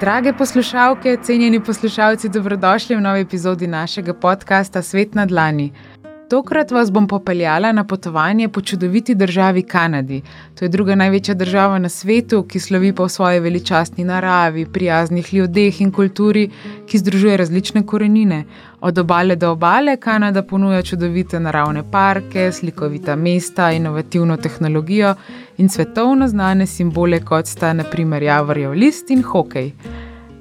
Drage poslušalke, cenjeni poslušalci, dobrodošli v novi epizodi našega podcasta Svet na Dlani. Tokrat vas bom popeljala na potovanje po čudoviti državi Kanadi. To je druga največja država na svetu, ki slovi po svoji veličastni naravi, prijaznih ljudeh in kulturi, ki združuje različne korenine. Od obale do obale Kanada ponuja čudovite naravne parke, slikovita mesta, inovativno tehnologijo in svetovno znane simbole, kot sta naprimer Javorjev list in hokej.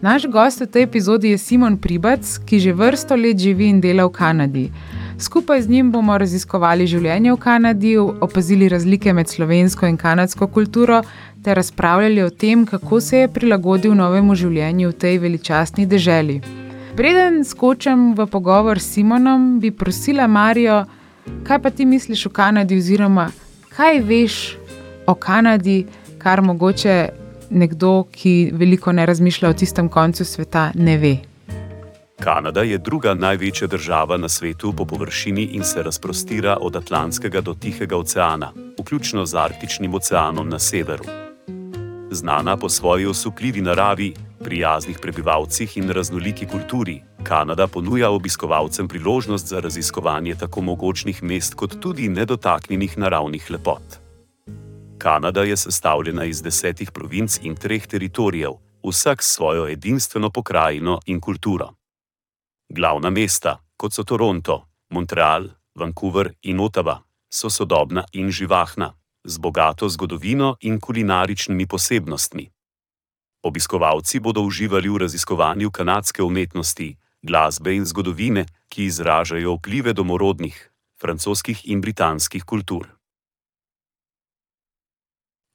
Naš gost v tej epizodi je Simon Pribac, ki že vrsto let živi in dela v Kanadi. Skupaj z njim bomo raziskovali življenje v Kanadi, opazili razlike med slovensko in kanadsko kulturo ter razpravljali o tem, kako se je prilagodil novemu življenju v tej veličastni deželi. Preden skočim v pogovor s Simonom, bi prosila Marijo, kaj pa ti misliš o Kanadi, oziroma kaj veš o Kanadi, kar mogoče nekdo, ki veliko ne razmišlja o tistem koncu sveta, ne ve. Kanada je druga največja država na svetu po površini in se razprostira od Atlantskega do Tihega oceana, vključno z Arktičnim oceanom na severu. Znana po svoji osupljivi naravi, prijaznih prebivalcih in raznoliki kulturi, Kanada ponuja obiskovalcem priložnost za raziskovanje tako mogočnih mest, kot tudi nedotaknjenih naravnih lepot. Kanada je sestavljena iz desetih provinc in treh teritorijev, vsak s svojo edinstveno pokrajino in kulturo. Glavna mesta, kot so Toronto, Montreal, Vancouver in Ottawa, so sodobna in živahna, z bogato zgodovino in kulinaričnimi posebnostmi. Obiskovalci bodo uživali v raziskovanju kanadske umetnosti, glasbe in zgodovine, ki izražajo vplive domorodnih, francoskih in britanskih kultur.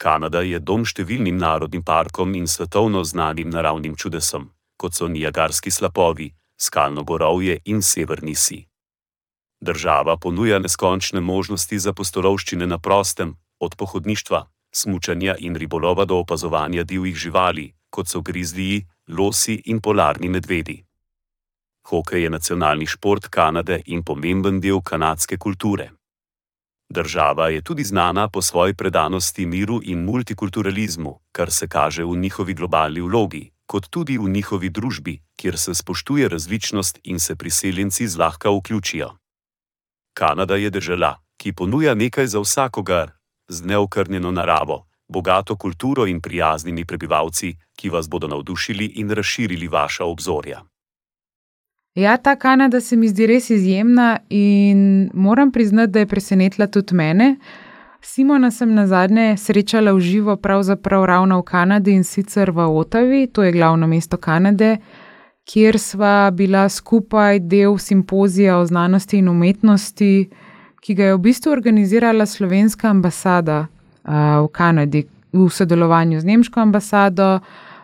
Kanada je dom številnim narodnim parkom in svetovno znanim naravnim čudesom, kot so Niagarski slapovi, skalno gorovje in severni si. Država ponuja neskončne možnosti za postolovščine na prostem, od pohodništva, smučanja in ribolova do opazovanja divjih živali, kot so grizliji, losi in polarni medvedi. Hokej je nacionalni šport Kanade in pomemben del kanadske kulture. Država je tudi znana po svoji predanosti miru in multikulturalizmu, kar se kaže v njihovi globalni vlogi, kot tudi v njihovi družbi, kjer se spoštuje različnost in se priseljenci zlahka vključijo. Kanada je država, ki ponuja nekaj za vsakogar, z neokrnjeno naravo, bogato kulturo in prijaznimi prebivalci, ki vas bodo navdušili in razširili vaša obzorja. Ja, ta Kanada se mi zdi res izjemna in moram priznati, da je presenetila tudi mene. Simona sem na zadnje srečala v živo, pravzaprav ravno v Kanadi in sicer v Otavi, to je glavno mesto Kanade, kjer sva bila skupaj del simpozija o znanosti in umetnosti, ki ga je v bistvu organizirala slovenska ambasada uh, v Kanadi v sodelovanju z nemško ambasado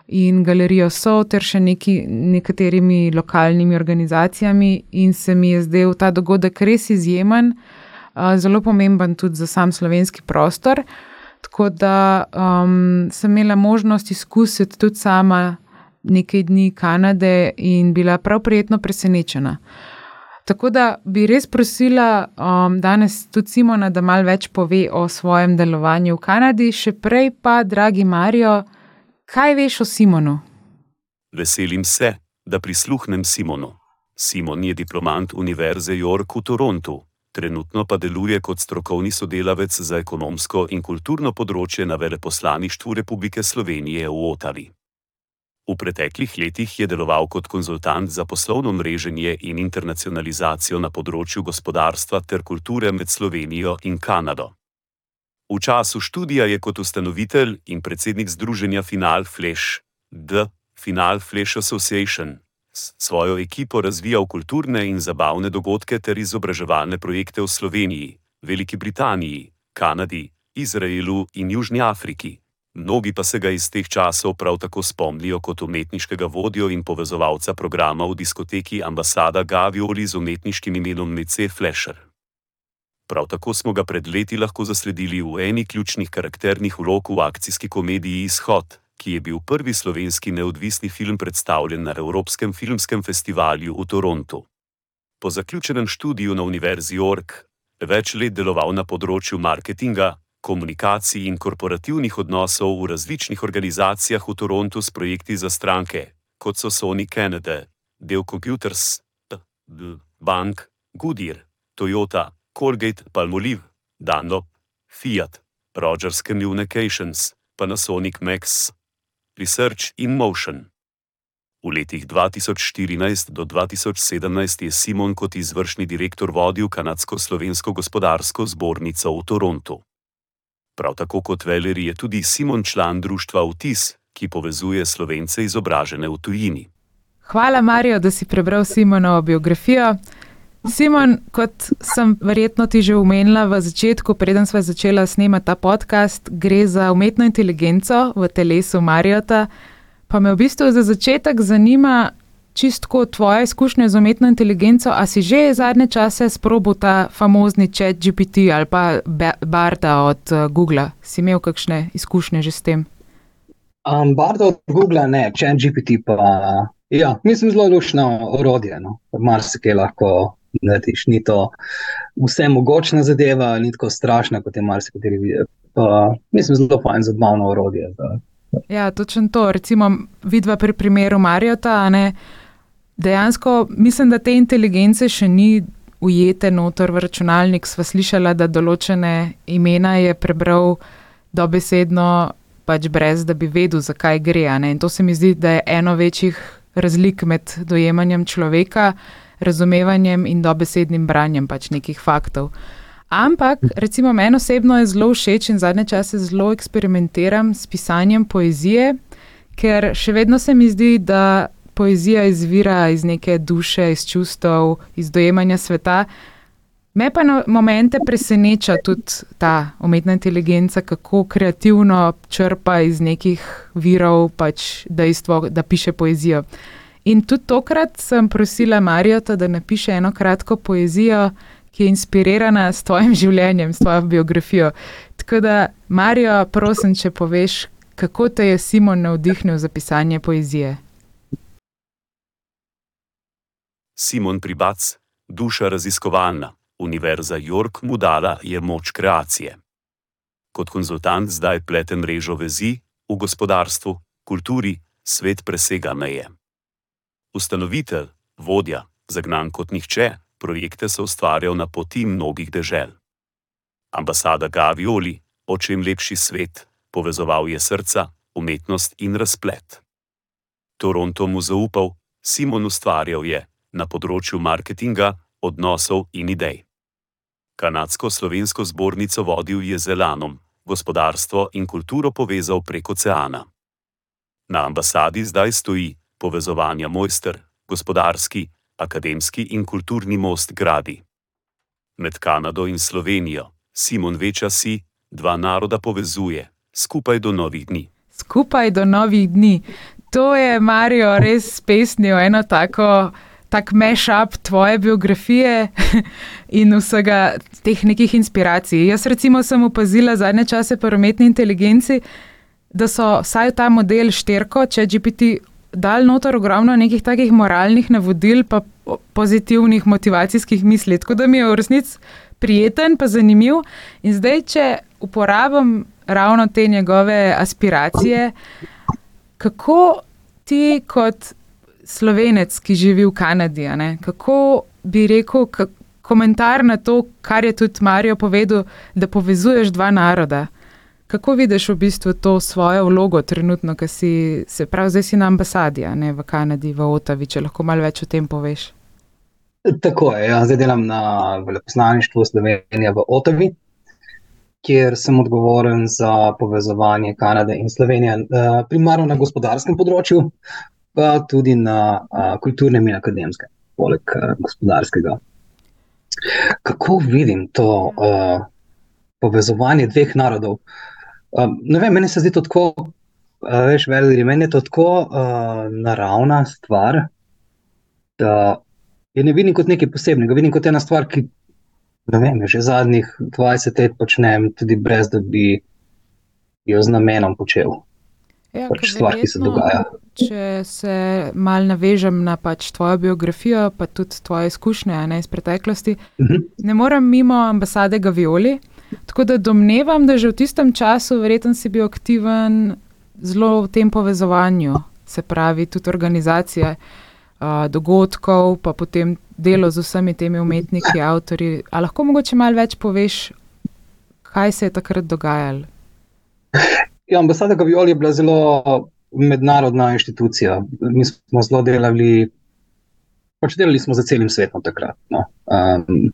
in galerijo So ter še neki, nekaterimi lokalnimi organizacijami, in se mi je zdel ta dogodek res izjemen zelo pomemben tudi za sam slovenski prostor. Tako da um, sem imela možnost izkusiti tudi sama nekaj dni Kanade in bila prav prijetno presenečena. Tako da bi res prosila um, danes tudi Simona, da malo več pove o svojem delovanju v Kanadi, še prej pa, dragi Marijo, kaj veš o Simonu? Veselim se, da prisluhnem Simonu. Simon je diplomant Univerze York v Torontu, trenutno pa deluje kot strokovni sodelavec za ekonomsko in kulturno področje na veleposlaništvu Republike Slovenije v Otavi. V preteklih letih je deloval kot konzultant za poslovno mreženje in internacionalizacijo na področju gospodarstva ter kulture med Slovenijo in Kanado. V času študija je kot ustanovitelj in predsednik združenja Final Flash, The Final Flash Association, s svojo ekipo razvijal kulturne in zabavne dogodke ter izobraževalne projekte v Sloveniji, Veliki Britaniji, Kanadi, Izraelu in Južni Afriki. Mnogi pa se ga iz teh časov prav tako spomnijo kot umetniškega vodjo in povezovalca programa v diskoteki Ambasada Gavioli z umetniškim imenom Mece Flasher. Prav tako smo ga pred leti lahko zasledili v eni ključnih karakternih vlog v akcijski komediji Izhod, ki je bil prvi slovenski neodvisni film predstavljen na Evropskem filmskem festivalu v Torontu. Po zaključenem študiju na Univerzi York več let deloval na področju marketinga, komunikacij in korporativnih odnosov v različnih organizacijah v Torontu s projekti za stranke, kot so Sony Canada, Dell Computers, Bank, Goodyear, Toyota, Colgate, Palmolive, Dunlop, Fiat, Rogers Communications, Panasonic Max, Research in Motion. V letih 2014 do 2017 je Simon kot izvršni direktor vodil Kanadsko-slovensko gospodarsko zbornico v Torontu. Prav tako kot Valeri je tudi Simon član društva Vtis, ki povezuje slovence izobražene v tujini. Hvala, Marijo, da si prebral Simonovo biografijo. Simon, kot sem verjetno ti že omenila v začetku, preden smo začeli snemati ta podcast, gre za umetno inteligenco v telesu Marijota. Pa me v bistvu za začetek zanima čistko tvoje izkušnje z umetno inteligenco. A si že zadnje čase sprobil ta famozni chat GPT ali pa Barda od uh, Google? Si imel kakšne izkušnje že s tem? Um, Barda od Google ne, chat GPT pa. Ja, mislim, zelo lušno orodje. No. Marsikaj lahko narediš. Ni to vse mogočna zadeva, ni tako strašna, kot je marsikateri videl. Mislim, zelo fajn za zabavno orodje. Da. Ja, točno to. Recimo, vidva pri primeru Marjota. Dejansko mislim, da te inteligence še ni ujete noter v računalnik. Sva slišala, da določene imena je prebral dobesedno, pač brez da bi vedel, zakaj gre. In to se mi zdi, da je eno večjih razlik med dojemanjem človeka razumevanjem in dobesednim branjem pač nekih faktov. Ampak, recimo, meni osebno je zelo všeč in zadnje čase zelo eksperimentiram s pisanjem poezije, ker še vedno se mi zdi, da poezija izvira iz neke duše, iz čustev, iz dojemanja sveta. Me pa na momente preseneča tudi ta umetna inteligenca, kako kreativno črpa iz nekih virov pač dejstvo, da piše poezijo. In tudi tokrat sem prosila Marijota, da napiše eno kratko poezijo, ki je inspirirana s tvojim življenjem, s tvojo biografijo. Tako da, Marijo, prosim, če poveš, kako te je Simon navdihnil za pisanje poezije. Simon Pribac, duša raziskovalna, Univerza York mu dala je moč kreacije. Kot konzultant zdaj plete mrežo vezi v gospodarstvu, kulturi, svet presega meje. Ustanovitelj, vodja, zagnan kot nihče, projekte so ustvarjal na poti mnogih dežel. Ambasada Gavioli, o čem lepši svet, povezoval je srca, umetnost in razplet. Toronto mu zaupal, Simon ustvarjal je na področju marketinga, odnosov in idej. Kanadsko-slovensko zbornico vodil je z Elanom, gospodarstvo in kulturo povezal prek oceana. Na ambasadi zdaj stoji povezovanja mojster, gospodarski, akademski in kulturni most gradi. Med Kanado in Slovenijo, Simon veča si, dva naroda povezuje, skupaj do novih dni. Skupaj do novih dni. To je Marijo res pesnil, eno tako. Tak meš-up tvoje biografije in vsega teh nekih inspiracij. Jaz, recimo, sem opazila zadnje čase pri umetni inteligenci, da so vsaj ta model šterko, če GPT dal notor ogromno nekih takih moralnih navodil, pa pozitivnih motivacijskih misli. Tako da mi je v resnici prijeten, pa zanimiv. In zdaj, če uporabim ravno te njegove aspiracije, kako ti kot slovenec, ki živi v Kanadi, kako bi rekel, komentar na to, kar je tudi Marijo povedal, da povezuješ dva naroda. Kako vidiš v bistvu to svojo vlogo trenutno, ki si se pravi, zdaj si na ambasadi, ne v Kanadi, v Otavi, če lahko malo več o tem poveš? Tako je. Ja. Zdaj delam na veleposlaništvu Slovenije v Otavi, kjer sem odgovoren za povezovanje Kanade in Slovenije, eh, primarno na gospodarskem področju, pa tudi na eh, kulturnem in akademskem, poleg eh, gospodarskega. Kako vidim to uh, povezovanje dveh narodov? Um, ne vem, meni se zdi to tako, uh, veš, veliki, meni je to tako uh, naravna stvar, da je ne vidim kot nekaj posebnega, vidim kot ena stvar, ki vem, že zadnjih 20 let počnem, tudi brez da bi jo z namenom počel. Ja, pač stvar, ki se dogaja. Če se mal navežem na pač tvojo biografijo, pa tudi tvoje izkušnje ne, iz preteklosti, uh mhm. -huh. ne morem mimo ambasade Gavioli. Tako da domnevam, da že v tistem času, verjetno si bil aktiven zelo v tem povezovanju, se pravi, tudi organizacija uh, dogodkov, pa potem delo z vsemi temi umetniki, avtori. A lahko mogoče malo več poveš, kaj se je takrat dogajalo? Ja, ambasada Gavioli je bila zelo mednarodna inštitucija. Mi smo zelo delali, pač delali smo za celim svetom takrat. No. Um,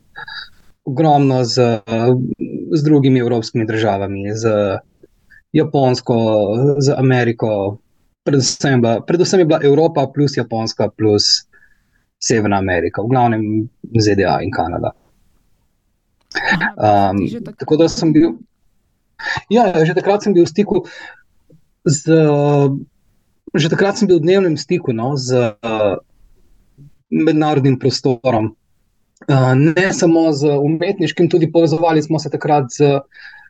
ogromno z, z drugimi evropskimi državami, z Japonsko, z Ameriko. Predvsem, bila, predvsem je bila Evropa, plus Japonska, plus Severna Amerika, v glavnem ZDA in Kanada. Um, tako da sem bil. Ja, ja, že takrat sem bil v stiku z. Že takrat sem bil v dnevnem stiku no, z uh, mednarodnim prostorom. Uh, ne samo z umetniškim, tudi povezovali smo se takrat z uh,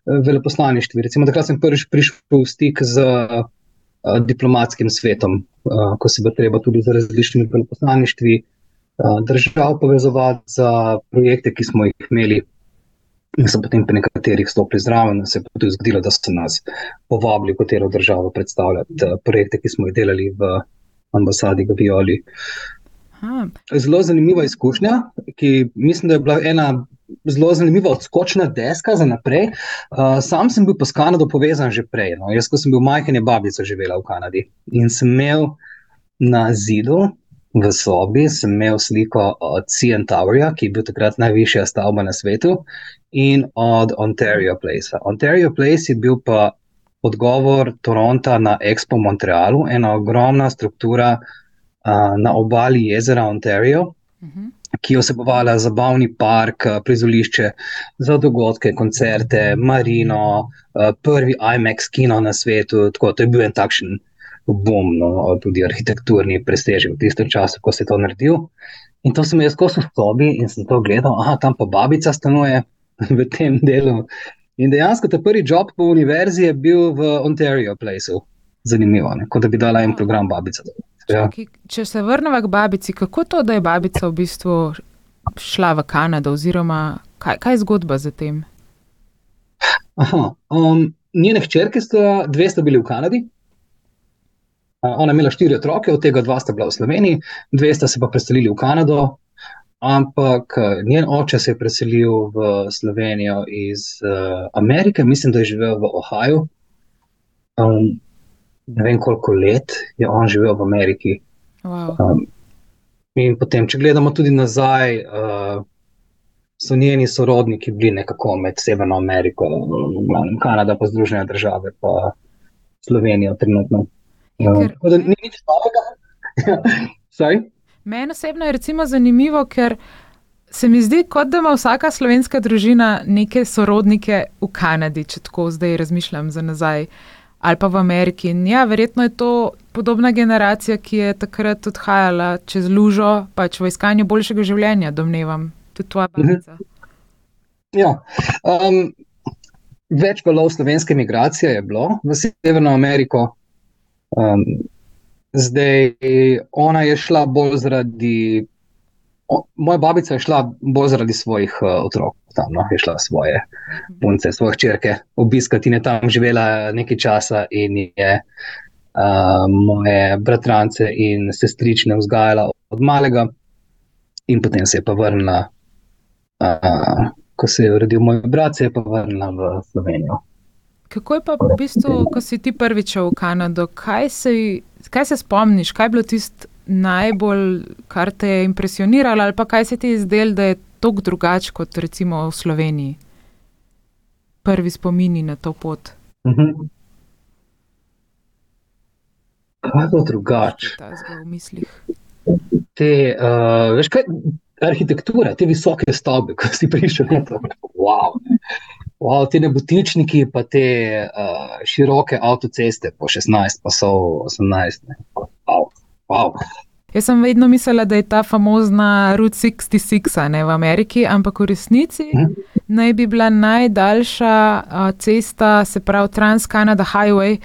veleposlaništvi. Recimo, takrat sem prvič prišel v stik z uh, diplomatskim svetom, uh, ko se bo treba tudi z različnimi veleposlaništvi uh, držav povezovati za projekte, ki smo jih imeli in so potem pri nekaterih stopili zraven. Se je tudi zgodilo, da so nas povabili v katero državo predstavljati uh, projekte, ki smo jih delali v ambasadi Gavioli. Zelo zanimiva izkušnja, ki mislim, da je bila ena zelo zanimiva odskočna deska za naprej. Uh, sam sem bil pa s Kanado povezan že prej. No. Jaz, ko sem bil majhen, je babica živela v Kanadi in sem imel na zidu v sobi sliko od CN Towerja, ki je bil takrat najvišja stavba na svetu, in od Ontario Place. Ontario Place je bil pa odgovor Toronta na Expo Montrealu, ena ogromna struktura uh, na obali jezera Ontario. Uh mhm. -huh. Ki je vsebovala zabavni park, prizorišče za dogodke, koncerte, marino, prvi IMAX kino na svetu. Tako, to je bil en takšen bom, no, tudi arhitekturni presežek v tistem času, ko se je to naredil. In to sem jaz skozi sobi in sem to gledal, ah, tam pa babica stanuje v tem delu. In dejansko ta prvi job po univerzi je bil v Ontario Placeu. Zanimivo, ne? kot da bi dala en program babica. Ja. Če se vrnemo k babici, kako to, da je babica v bistvu šla v Kanado, oziroma kaj, kaj je zgodba za tem? Aha, um, njene hčerke, sta, dve sta bili v Kanadi. Ona je imela štiri otroke, od tega dva sta bila v Sloveniji, dve sta se pa preselili v Kanado, ampak njen oče se je preselil v Slovenijo iz uh, Amerike, mislim, da je živel v Ohaju. Um, ne vem, koliko let je on živel v Ameriki. Wow. Um, in potem, če gledamo tudi nazaj, uh, so njeni sorodniki bili nekako med Severno Ameriko, Kanada, pa Združene države, pa Slovenijo trenutno. Ja, ker... Ni nič novega. Meni osebno je zanimivo, ker se mi zdi, kot da ima vsaka slovenska družina neke sorodnike v Kanadi, če tako zdaj razmišljam za nazaj, ali pa v Ameriki. In ja, verjetno je to podobna generacija, ki je takrat odhajala čez lužo, pač v iskanju boljšega življenja, domnevam, tudi tvoja mhm. babica. Ja. Um, več valov slovenske migracije je bilo v Severno Ameriko. Um, zdaj, ona je šla bolj zaradi. O, moja babica je šla bolj zaradi svojih uh, otrok, tam no, je šla svoje punce, svoje črke obiskati in je tam živela nekaj časa in je uh, moje bratrance in sestrične vzgajala od malega, in potem se je pa vrnila, uh, ko se je rodil moj brat, se je pa vrnila v Slovenijo. Kako je pa v bistvu, ko si ti prvič v Kanado, kaj se, kaj se spomniš, kaj je bilo tisto najbolj, kar te je impresioniralo, ali pa kaj se ti je zdelo, da je tako drugače kot recimo v Sloveniji? Prvi spomini na to pot. Mhm. Kaj je bilo drugače? Te, uh, veš kaj, arhitektura, te visoke stavbe, ko si prišel, je to wow. Wow, te nebotičniki, pa te uh, široke avtoceste, po 16, pa so 18. Wow, wow. Jaz sem vedno mislila, da je ta famozna Route 66 ne, v Ameriki, ampak v resnici hm? naj bi bila najdaljša uh, cesta, se pravi Trans-Canada Highway,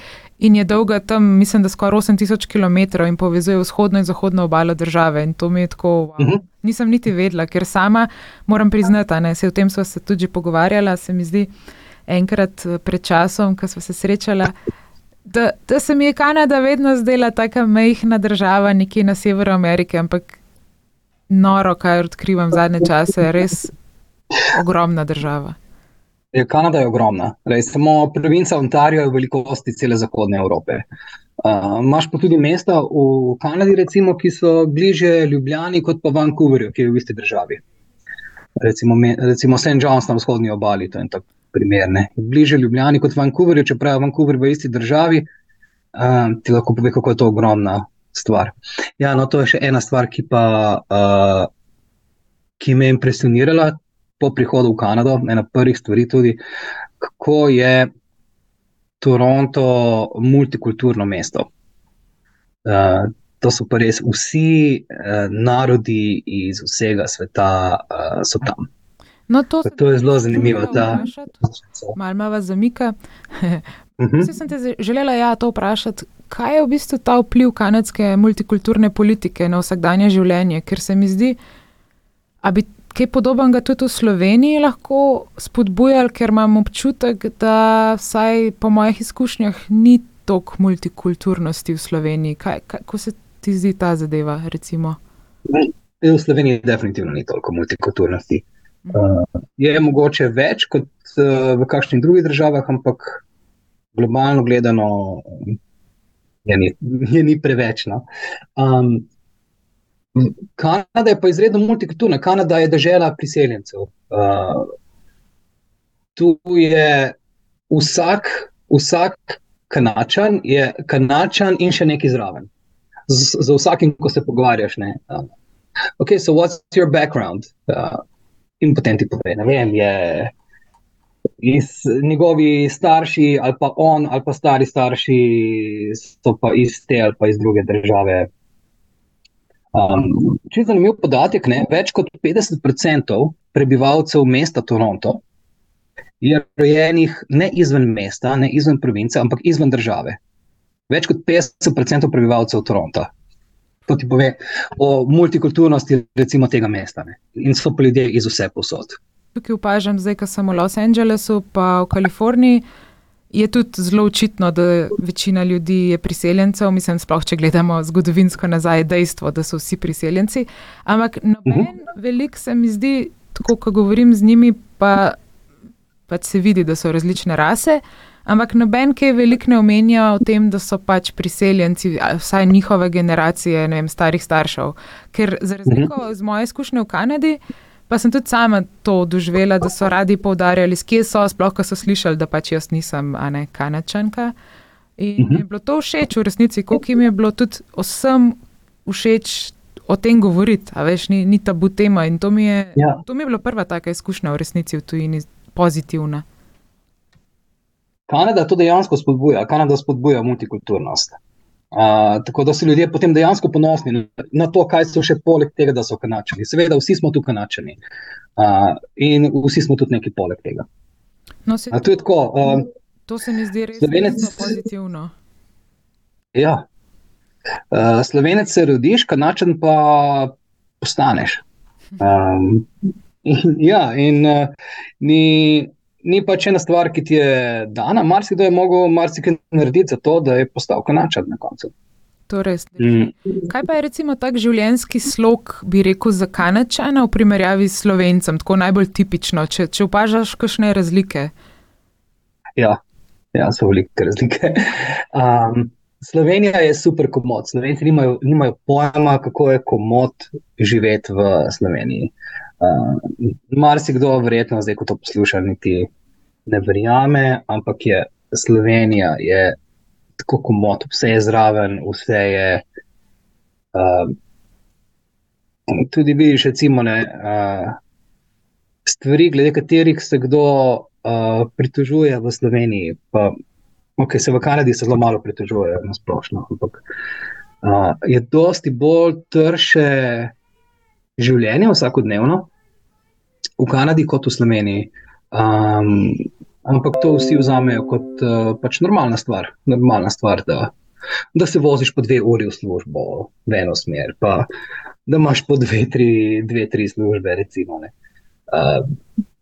in je dolga tam, mislim, da skoraj 8000 km in povezuje vzhodno in zahodno obalo države. In to mi je tako, wow, hm? nisem niti vedela, ker sama moram priznati, da se o tem smo se tudi pogovarjala, se mi zdi enkrat eh, pred časom, ko smo se srečala. Da, da se mi je Kanada vedno zdela tako majhna država, nekje na severu Amerike, ampak noro, kaj odkrivam zadnje čase, res ogromna država. Ja, Kanada je ogromna. Rej, samo provinca Ontario je velikosti cele zahodne Evrope. Uh, imaš pa tudi mesta v Kanadi, recimo, ki so bliže Ljubljani kot pa Vancouverju, ki je v isti državi. Recimo, recimo St. John's na vzhodni obali, to je tako primerne. Bliže Ljubljani kot Vancouverju, čeprav je Vancouver v isti državi, uh, ti lahko pove, kako je to ogromna stvar. Ja, no, to je še ena stvar, ki, pa, uh, ki me je impresionirala po prihodu v Kanado, ena prvih stvari tudi, kako je Toronto multikulturno mesto. Uh, to so pa res vsi uh, narodi iz vsega sveta, uh, so tam. No, to, to je zelo zanimivo. Malo me vas zamika. Jaz sem te želela ja, to vprašati, kaj je v bistvu ta vpliv kanadske multikulturne politike na vsakdanje življenje, ker se mi zdi, da bi kaj podobnega tudi v Sloveniji lahko spodbujali, ker imam občutek, da vsaj po mojih izkušnjah ni toliko multikulturnosti v Sloveniji. Kaj, kako se ti zdi ta zadeva? Recimo? V Sloveniji definitivno ni toliko multikulturnosti. Uh, je mogoče več kot uh, v kakšnih drugih državah, ampak globalno gledano je ni, je ni preveč. No? Um, Kanada je pa izredno multikulturna. Kanada je država priseljencev. Uh, tu je vsak, vsak kanačan, je kanačan in še nekaj zraven. Z, z vsakim, ko se pogovarjaš. Ne? Uh, ok, so what's your background? Uh, in potem ti pove, ne vem, je. Iz njegovi starši, ali pa on, ali pa stari starši, so pa iz te ali pa iz druge države, Um, če je zanimiv podatek, ne, več kot 50% prebivalcev mesta Toronto je rojenih ne izven mesta, ne izven province, ampak izven države. Več kot 50% prebivalcev Toronto. To ti pove o multikulturnosti recimo, tega mesta. Ne. In so pa ljudje iz vse posod. Tukaj opažam, zdaj, ko sem v Los Angelesu, pa v Kaliforniji je tudi zelo očitno, da večina ljudi je priseljencev. Mislim, sploh če gledamo zgodovinsko nazaj, dejstvo, da so vsi priseljenci. Ampak noben uh mhm. -huh. velik se mi zdi, tako ko govorim z njimi, pa, pa se vidi, da so različne rase. Ampak noben, ki je veliko ne omenja o tem, da so pač priseljenci, vsaj njihove generacije, ne vem, starih staršev. Ker za razliko uh -huh. z moje izkušnje v Kanadi. Pa sem tudi sama to doživela, da so radi poudarjali, kje so, sploh ko so slišali, da pač jaz nisem, a ne kanačanka. In -huh. je bilo to všeč v resnici, koliko jim je bilo tudi vsem všeč o tem govoriti, a veš, ni, ni tabu tema. In to mi, je, ja. to mi je bila prva taka izkušnja v resnici v tujini, pozitivna. Kanada to dejansko spodbuja, Kanada spodbuja multikulturnost. Uh, tako da so ljudje potem dejansko ponosni na, na to, kaj so še poleg tega, da so kanačani. Seveda, vsi smo tu kanačani uh, in vsi smo tudi neki poleg tega. No, se, to, tako, uh, to se mi zdi res slovenec, pozitivno. Ja. Uh, slovenec se rodiš, kanačen pa postaneš. Um, in, ja, in uh, ni ni pač ena stvar, ki ti je dana. Marsikdo je mogel marsikaj narediti za to, da je postal kanačan na koncu. Mm. Kaj pa je recimo tak življenjski slog, bi rekel, za kanačana v primerjavi s slovencem, tako najbolj tipično, če, če opažaš kakšne razlike? Ja, ja so velike razlike. Um, Slovenija je super komod. Slovenci nimajo, nimajo pojma, kako je komod živeti v Sloveniji. Uh, Marsikdo, verjetno, zdaj, ko to posluša, niti ne verjame, ampak je Slovenija je tako komod, vse je zraven, vse je. Uh, tudi vidiš, recimo, ne, uh, stvari, glede katerih se kdo uh, pritožuje v Sloveniji. Pa, okay, se v Kanadi se zelo malo pritožujejo, na splošno. Ampak uh, je dosti bolj trše življenje vsakodnevno v Kanadi kot v Sloveniji. Um, ampak to vsi vzamejo kot uh, pač normalna stvar. Normalna stvar da, da se voziš po dve uri v službo, v eno smer. Pa, da imaš po dve, tri, dve, tri službe, recimo. Uh,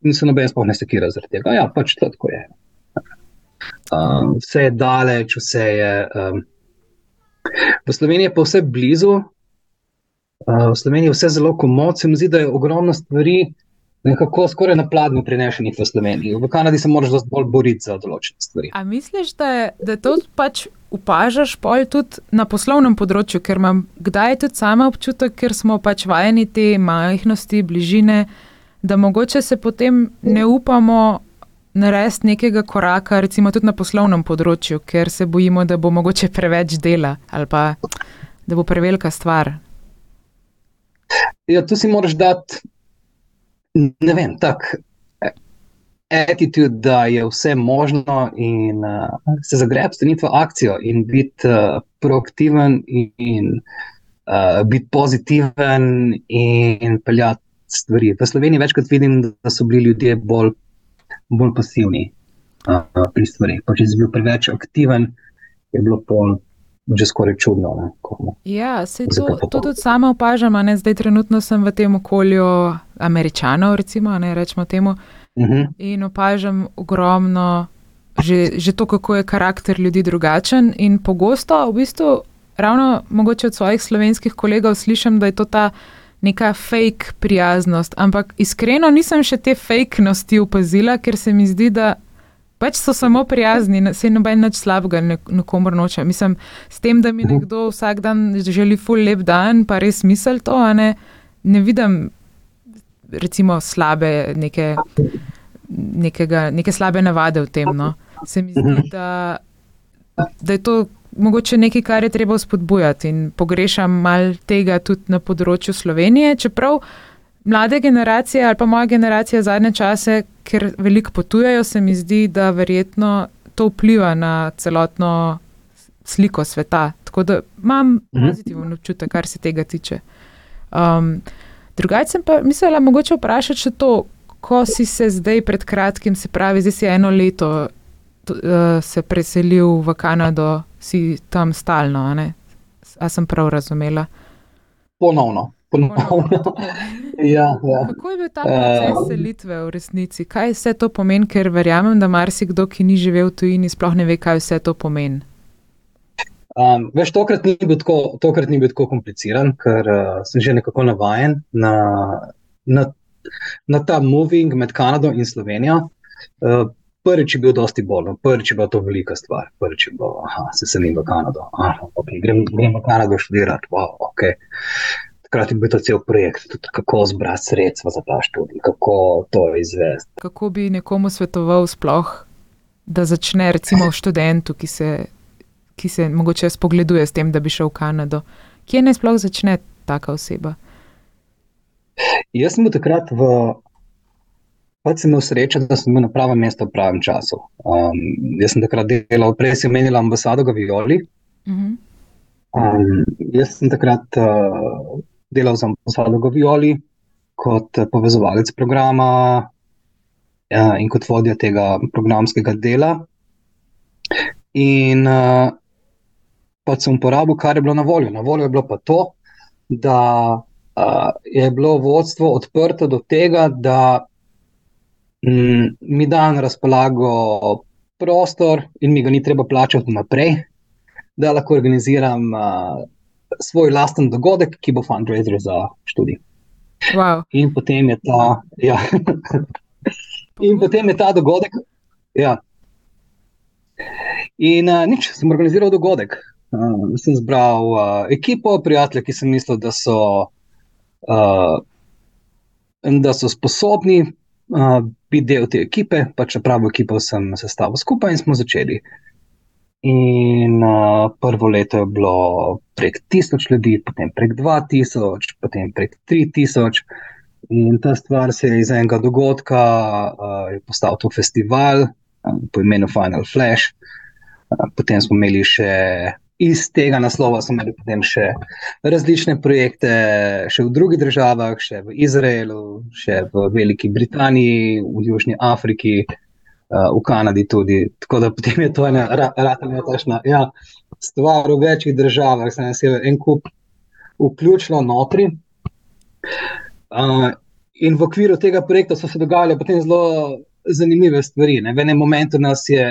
in se noben sploh ne sekira zaradi tega. Ja, pač to tako je. Um, vse je daleč, vse je. Um, v Sloveniji je pa vse blizu, uh, v Sloveniji je vse zelo komodno, se mi zdi, da je ogromno stvari, nekako skoraj na pladnju prinešenih v Sloveniji. V Kanadi se moraš dosti bolj boriti za določene stvari. A misliš, da, da to pač upažaš pol tudi na poslovnem področju, ker imam kdaj tudi sama občutek, ker smo pač vajeni te majhnosti, bližine, da mogoče se potem ne upamo narediti nekega koraka, recimo tudi na poslovnem področju, ker se bojimo, da bo mogoče preveč dela ali pa da bo prevelika stvar. Ja, tu si moraš dati ne vem, tak attitude, da je vse možno in uh, se zagrebi, steniti v akcijo in biti uh, proaktiven in, in uh, biti pozitiven in peljati stvari. V Sloveniji večkrat vidim, da so bili ljudje bolj, bolj pasivni uh, pri stvarih. Če si bil preveč aktiven, je bilo polno že skoraj čudno. Ne, ja, se to, to tudi sama opažam. Ne, zdaj, trenutno sem v tem okolju američanov, recimo, ne rečemo temu. Uh mhm. -huh. In opažam ogromno, že, že to, kako je karakter ljudi drugačen. In pogosto, v bistvu, ravno mogoče od svojih slovenskih kolegov slišim, da je to ta neka fake prijaznost. Ampak iskreno nisem še te fake nosti opazila, ker se mi zdi, da Pač so samo prijazni, se noben nič slabega nekomu noče. Mislim, s tem, da mi nekdo vsak dan želi ful lep dan, pa res misel to, ne, ne vidim recimo slabe neke, nekega, neke slabe navade v tem. No. Se mi zdi, da, da je to mogoče nekaj, kar je treba spodbujati in pogrešam mal tega tudi na področju Slovenije, čeprav mlade generacije ali pa moja generacija zadnje čase, ker veliko potujejo, se mi zdi, da verjetno to vpliva na celotno sliko sveta. Tako da imam mhm. pozitiven občutek, kar se tega tiče. Um, Drugače sem pa mislila, mogoče vprašati še to, ko si se zdaj pred kratkim, se pravi, zdaj si eno leto to, se preselil v Kanado, si tam stalno, a sem prav razumela? Ponovno ponovno. ja, ja. Kako je bil ta proces uh, selitve v resnici? Kaj vse to pomeni, ker verjamem, da marsikdo, ki ni živel v tujini, sploh ne ve, kaj vse to pomeni. Um, veš, tokrat ni, bil tako, tokrat ni bil tako kompliciran, ker uh, sem že nekako navaden na, na, na ta moving med Kanado in Slovenijo. Uh, prvič je bil dosti bolj, no. prvič je bila to velika stvar. Prvič je bilo, da se selim v Kanado. Ah, okay, grem, grem v Kanado študirati. Wow, okay. Hkrati bi to cel projekt, tudi kako zbrati sredstva za ta študij, kako to izvesti. Kako bi nekomu svetoval, sploh, da začne, recimo, študentu, ki se, ki se mogoče spogleduje s tem, da bi šel v Kanado. Kje naj sploh začne taka oseba? Jaz sem bil takrat v. Pač sem imel srečo, da sem bil na pravem mestu v pravem času. Um, jaz sem takrat delal, prej sem menil ambasado v Violi. Uh -huh. um, jaz sem takrat uh, delal za ambasado Gavioli kot povezovalec programa ja, in kot vodja tega programskega dela. In uh, pač sem uporabil, kar je bilo na voljo. Na voljo je bilo pa to, da uh, je bilo vodstvo odprto do tega, da mi da na razpolago prostor in mi ga ni treba plačati naprej, da lahko organiziram. Uh, svoj lasten dogodek, ki bo fundraiser za študij. Wow. In potem je ta, ja. in potem je ta dogodek. Ja. In uh, nič, sem organiziral dogodek. Uh, sem zbral uh, ekipo, prijatelje, ki sem mislil, da so, uh, da so sposobni uh, biti del te ekipe. Pač pravo ekipo sem sestavil skupaj in smo začeli. In uh, prvo leto je bilo prek tisoč ljudi, potem prek dva tisoč, potem prek tri tisoč. In ta stvar se je iz enega dogodka uh, postal to festival um, po imenu Final Flash. Uh, potem smo imeli še iz tega naslova, smo imeli potem še različne projekte, še v drugih državah, še v Izraelu, še v Veliki Britaniji, v Južni Afriki uh, v Kanadi tudi. Tako da potem je to ena ratna tašna ja, stvar v večjih državah, se nas je en kup vključilo notri. Uh, in v okviru tega projekta so se dogajale potem zelo zanimive stvari. Ne. V enem momentu nas je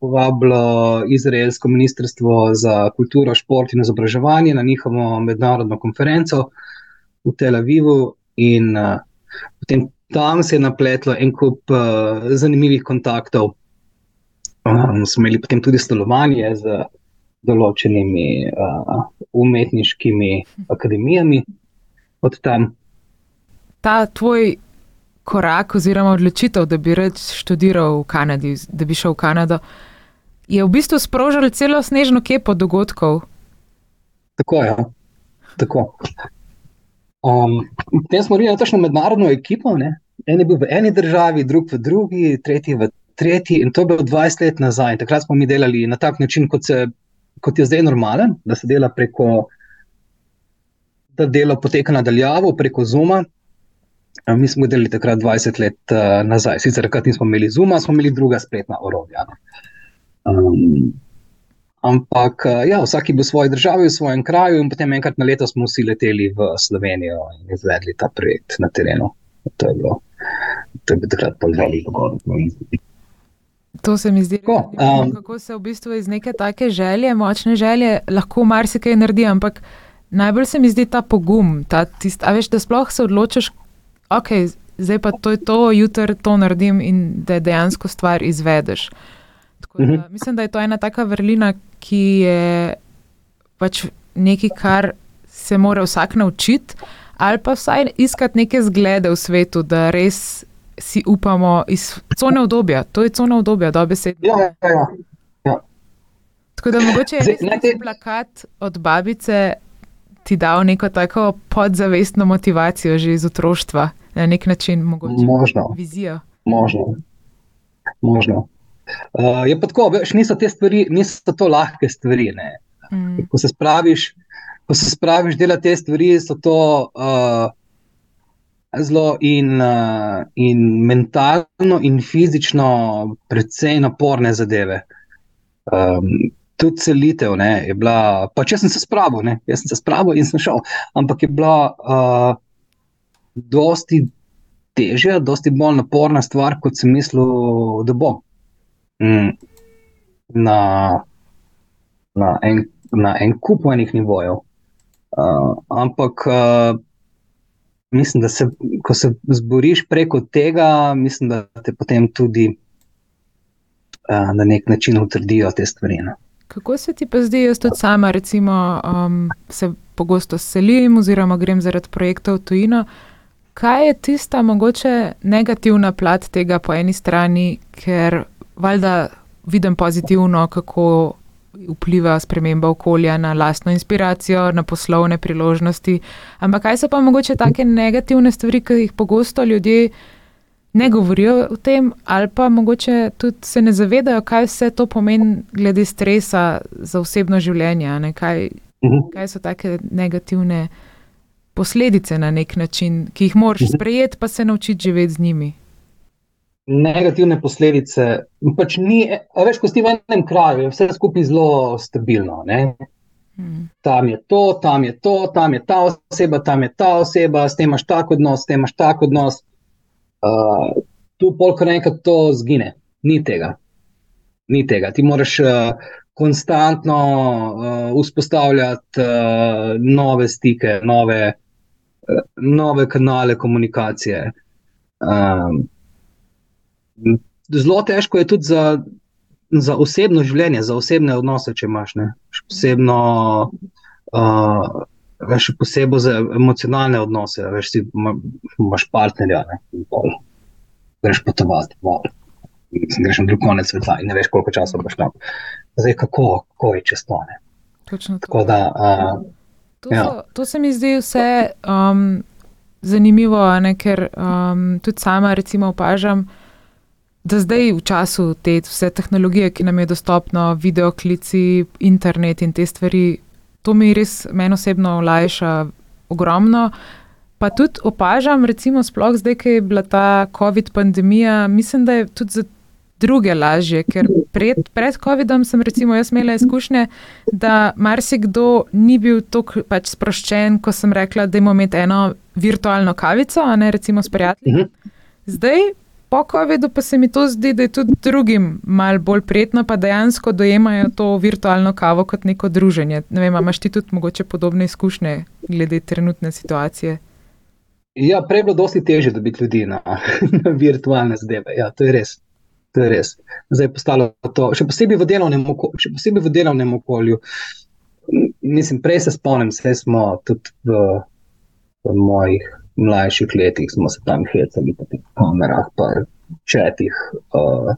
povabilo Izraelsko ministrstvo za kulturo, šport in izobraževanje na njihovo mednarodno konferenco v Tel Avivu, in uh, potem tam se je napletlo en kup uh, zanimivih kontaktov. Um, smo imeli potem tudi stanovanje z določenimi uh, umetniškimi akademijami od tam. Ta tvoj korak oziroma odločitev, da bi reč študiral v Kanadi, da bi šel v Kanado, je v bistvu sprožil celo snežno kepo dogodkov. Tako je. Ja. Tako. Um, potem smo imeli tako mednarodno ekipo, ne? en je bil v eni državi, drug v drugi, tretji v tretji, in to je bilo 20 let nazaj. Takrat smo mi delali na tak način, kot, se, kot je zdaj normalen, da se dela preko, da delo poteka nadaljavo preko Zuma. Mi smo delali takrat 20 let uh, nazaj. Sicer takrat nismo imeli Zuma, smo imeli druga spletna orodja. Um, ampak uh, ja, vsak je bil v svoji državi, v svojem kraju, in potem enkrat na leto smo vsi leteli v Slovenijo in izvedli ta projekt na terenu. To je bilo, to je bilo takrat pol velik dogodek. To se mi zdi, kako, um, kako se v bistvu iz neke take želje, močne želje, lahko marsikaj naredi. Ampak najbolj se mi zdi ta pogum, ta tist, veš, da sploh se odločiš, ok, zdaj pa to je to, jutri to naredim in da dejansko stvar izvedeš. Da, mhm. mislim, da je to ena taka vrlina, ki je pač nekaj, kar se mora vsak naučiti, ali pa vsaj iskati neke zglede v svetu, da res si upamo iz cone obdobja. To je cona obdobja, dobe se. Ja, ja, ja. ja. Tako da mogoče je res plakat od babice ti dal neko tako podzavestno motivacijo že iz otroštva, na nek način, mogoče Možno. vizijo. Možno. Možno. Uh, je pa tako, veš, niso te stvari, niso to lahke stvari. Mm. Ko se spraviš, ko se spraviš delati te stvari, so to uh, zelo in, uh, in mentalno, in fizično, precej naporne zadeve. Um, tudi celitev ne, je bila, pa če sem se spravil, ne, jaz sem se spravil in sem šel, ampak je bila uh, dosti težja, dosti bolj naporna stvar, kot sem mislil, da bo. Mm. Na, na, en, na en kup enih nivojev. Uh, ampak uh, mislim, da se, ko se zboriš preko tega, mislim, da te potem tudi uh, na nek način utrdijo te stvari. No. Kako se ti pa zdi, jaz tudi sama, recimo, um, se pogosto selim oziroma grem zaradi projektov tujino. Kaj je tista mogoče negativna plat tega po eni strani, ker valjda vidim pozitivno, kako vpliva sprememba okolja na lastno inspiracijo, na poslovne priložnosti. Ampak kaj so pa mogoče take negativne stvari, ki jih pogosto ljudje ne govorijo o tem, ali pa mogoče tudi se ne zavedajo, kaj vse to pomeni glede stresa za osebno življenje. Kaj, mhm. kaj so take negativne posledice na nek način, ki jih moraš mhm. sprejeti, pa se naučiti živeti z njimi. Negativne posledice. Pač ni, veš, ko si v enem kraju, je vse skupaj zelo stabilno. Hmm. Tam je to, tam je to, tam je ta oseba, tam je ta oseba, s tem imaš tako odnos, s tem imaš tako odnos. Uh, tu polk enkrat to zgine, ni tega. Ni tega. Ti moraš uh, konstantno uh, vzpostavljati uh, nove stike, nove, nove kanale komunikacije. Um, zelo težko je tudi za, za osebno življenje, za osebne odnose, če imaš ne. Posebno, uh, še posebej za emocionalne odnose, veš, ti imaš partnerja, ne, pol, greš potovati, pol, greš na drug konec sveta in ne veš, koliko časa boš tam. Zdaj, kako, kako je čez to? Tako da. Uh, to, ja. so, to se mi zdi vse um, zanimivo, ne, ker um, tudi sama, recimo, opažam. Da zdaj, v času te vse tehnologije, ki nam je dostopna, videoklici, internet in te stvari, to mi res meni osebno olajša ogromno. Pa tudi opažam, recimo, sploh zdaj, ki je bila ta COVID pandemija, mislim, da je tudi za druge lažje, ker pred, pred COVID-om sem recimo jaz imela izkušnje, da marsikdo ni bil tako pač sproščen, ko sem rekla, da imamo imeti eno virtualno kavico, a ne recimo s prijatelji. Zdaj, po COVID-u pa se mi to zdi, da je tudi drugim mal bolj prijetno, pa dejansko dojemajo to virtualno kavo kot neko druženje. Ne vem, imaš ti tudi mogoče podobne izkušnje glede trenutne situacije? Ja, prej je bilo dosti težje dobiti ljudi na, na virtualne zadeve. Ja, to je res. To je res. Zdaj je postalo to, še posebej v delovnem okolju. Še posebej v delovnem okolju. Mislim, prej se spomnim, vse smo tudi v, v mojih mlajših letih, smo se tam hecali po teh kamerah, pa četih. Uh,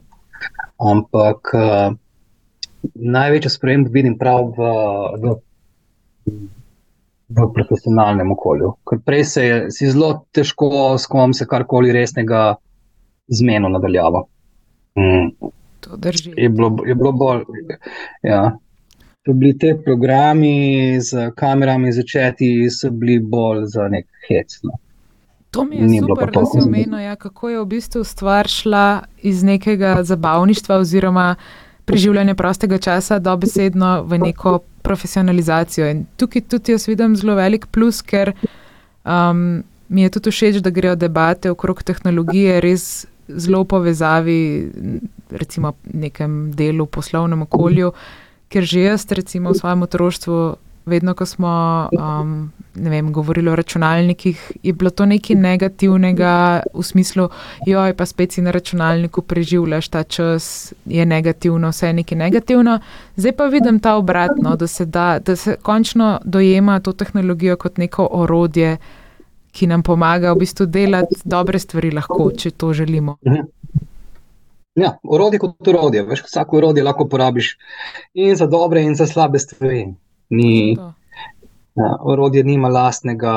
ampak uh, največjo spremembo vidim prav v. v v profesionalnem okolju. Ker prej se je zelo težko s kom se karkoli resnega zmenil nadaljavo. Mm. To drži. Je bilo, je bilo bolj. Ja. To bili te programi z kamerami začeti, so bili bolj za nek hec. No. To mi je Ni super, da si omenil, ja, kako je v bistvu stvar šla iz nekega zabavništva oziroma preživljanja prostega časa dobesedno v neko profesionalizacijo. In tukaj tudi jaz vidim zelo velik plus, ker um, mi je tudi všeč, da grejo debate okrog tehnologije res zelo v povezavi, recimo v nekem delu, poslovnem okolju, ker že jaz, recimo v svojem otroštvu, vedno, ko smo um, vem, govorili o računalnikih, je bilo to nekaj negativnega v smislu, joj, pa spet si na računalniku preživljaš ta čas, je negativno, vse je nekaj negativno. Zdaj pa vidim ta obratno, da se, da, da se končno dojema to tehnologijo kot neko orodje, ki nam pomaga v bistvu delati dobre stvari, lahko, če to želimo. Mhm. Ja, orodje kot orodje. Veš, vsako orodje lahko uporabiš in za dobre, in za slabe stvari ni, ja, orodje nima lastnega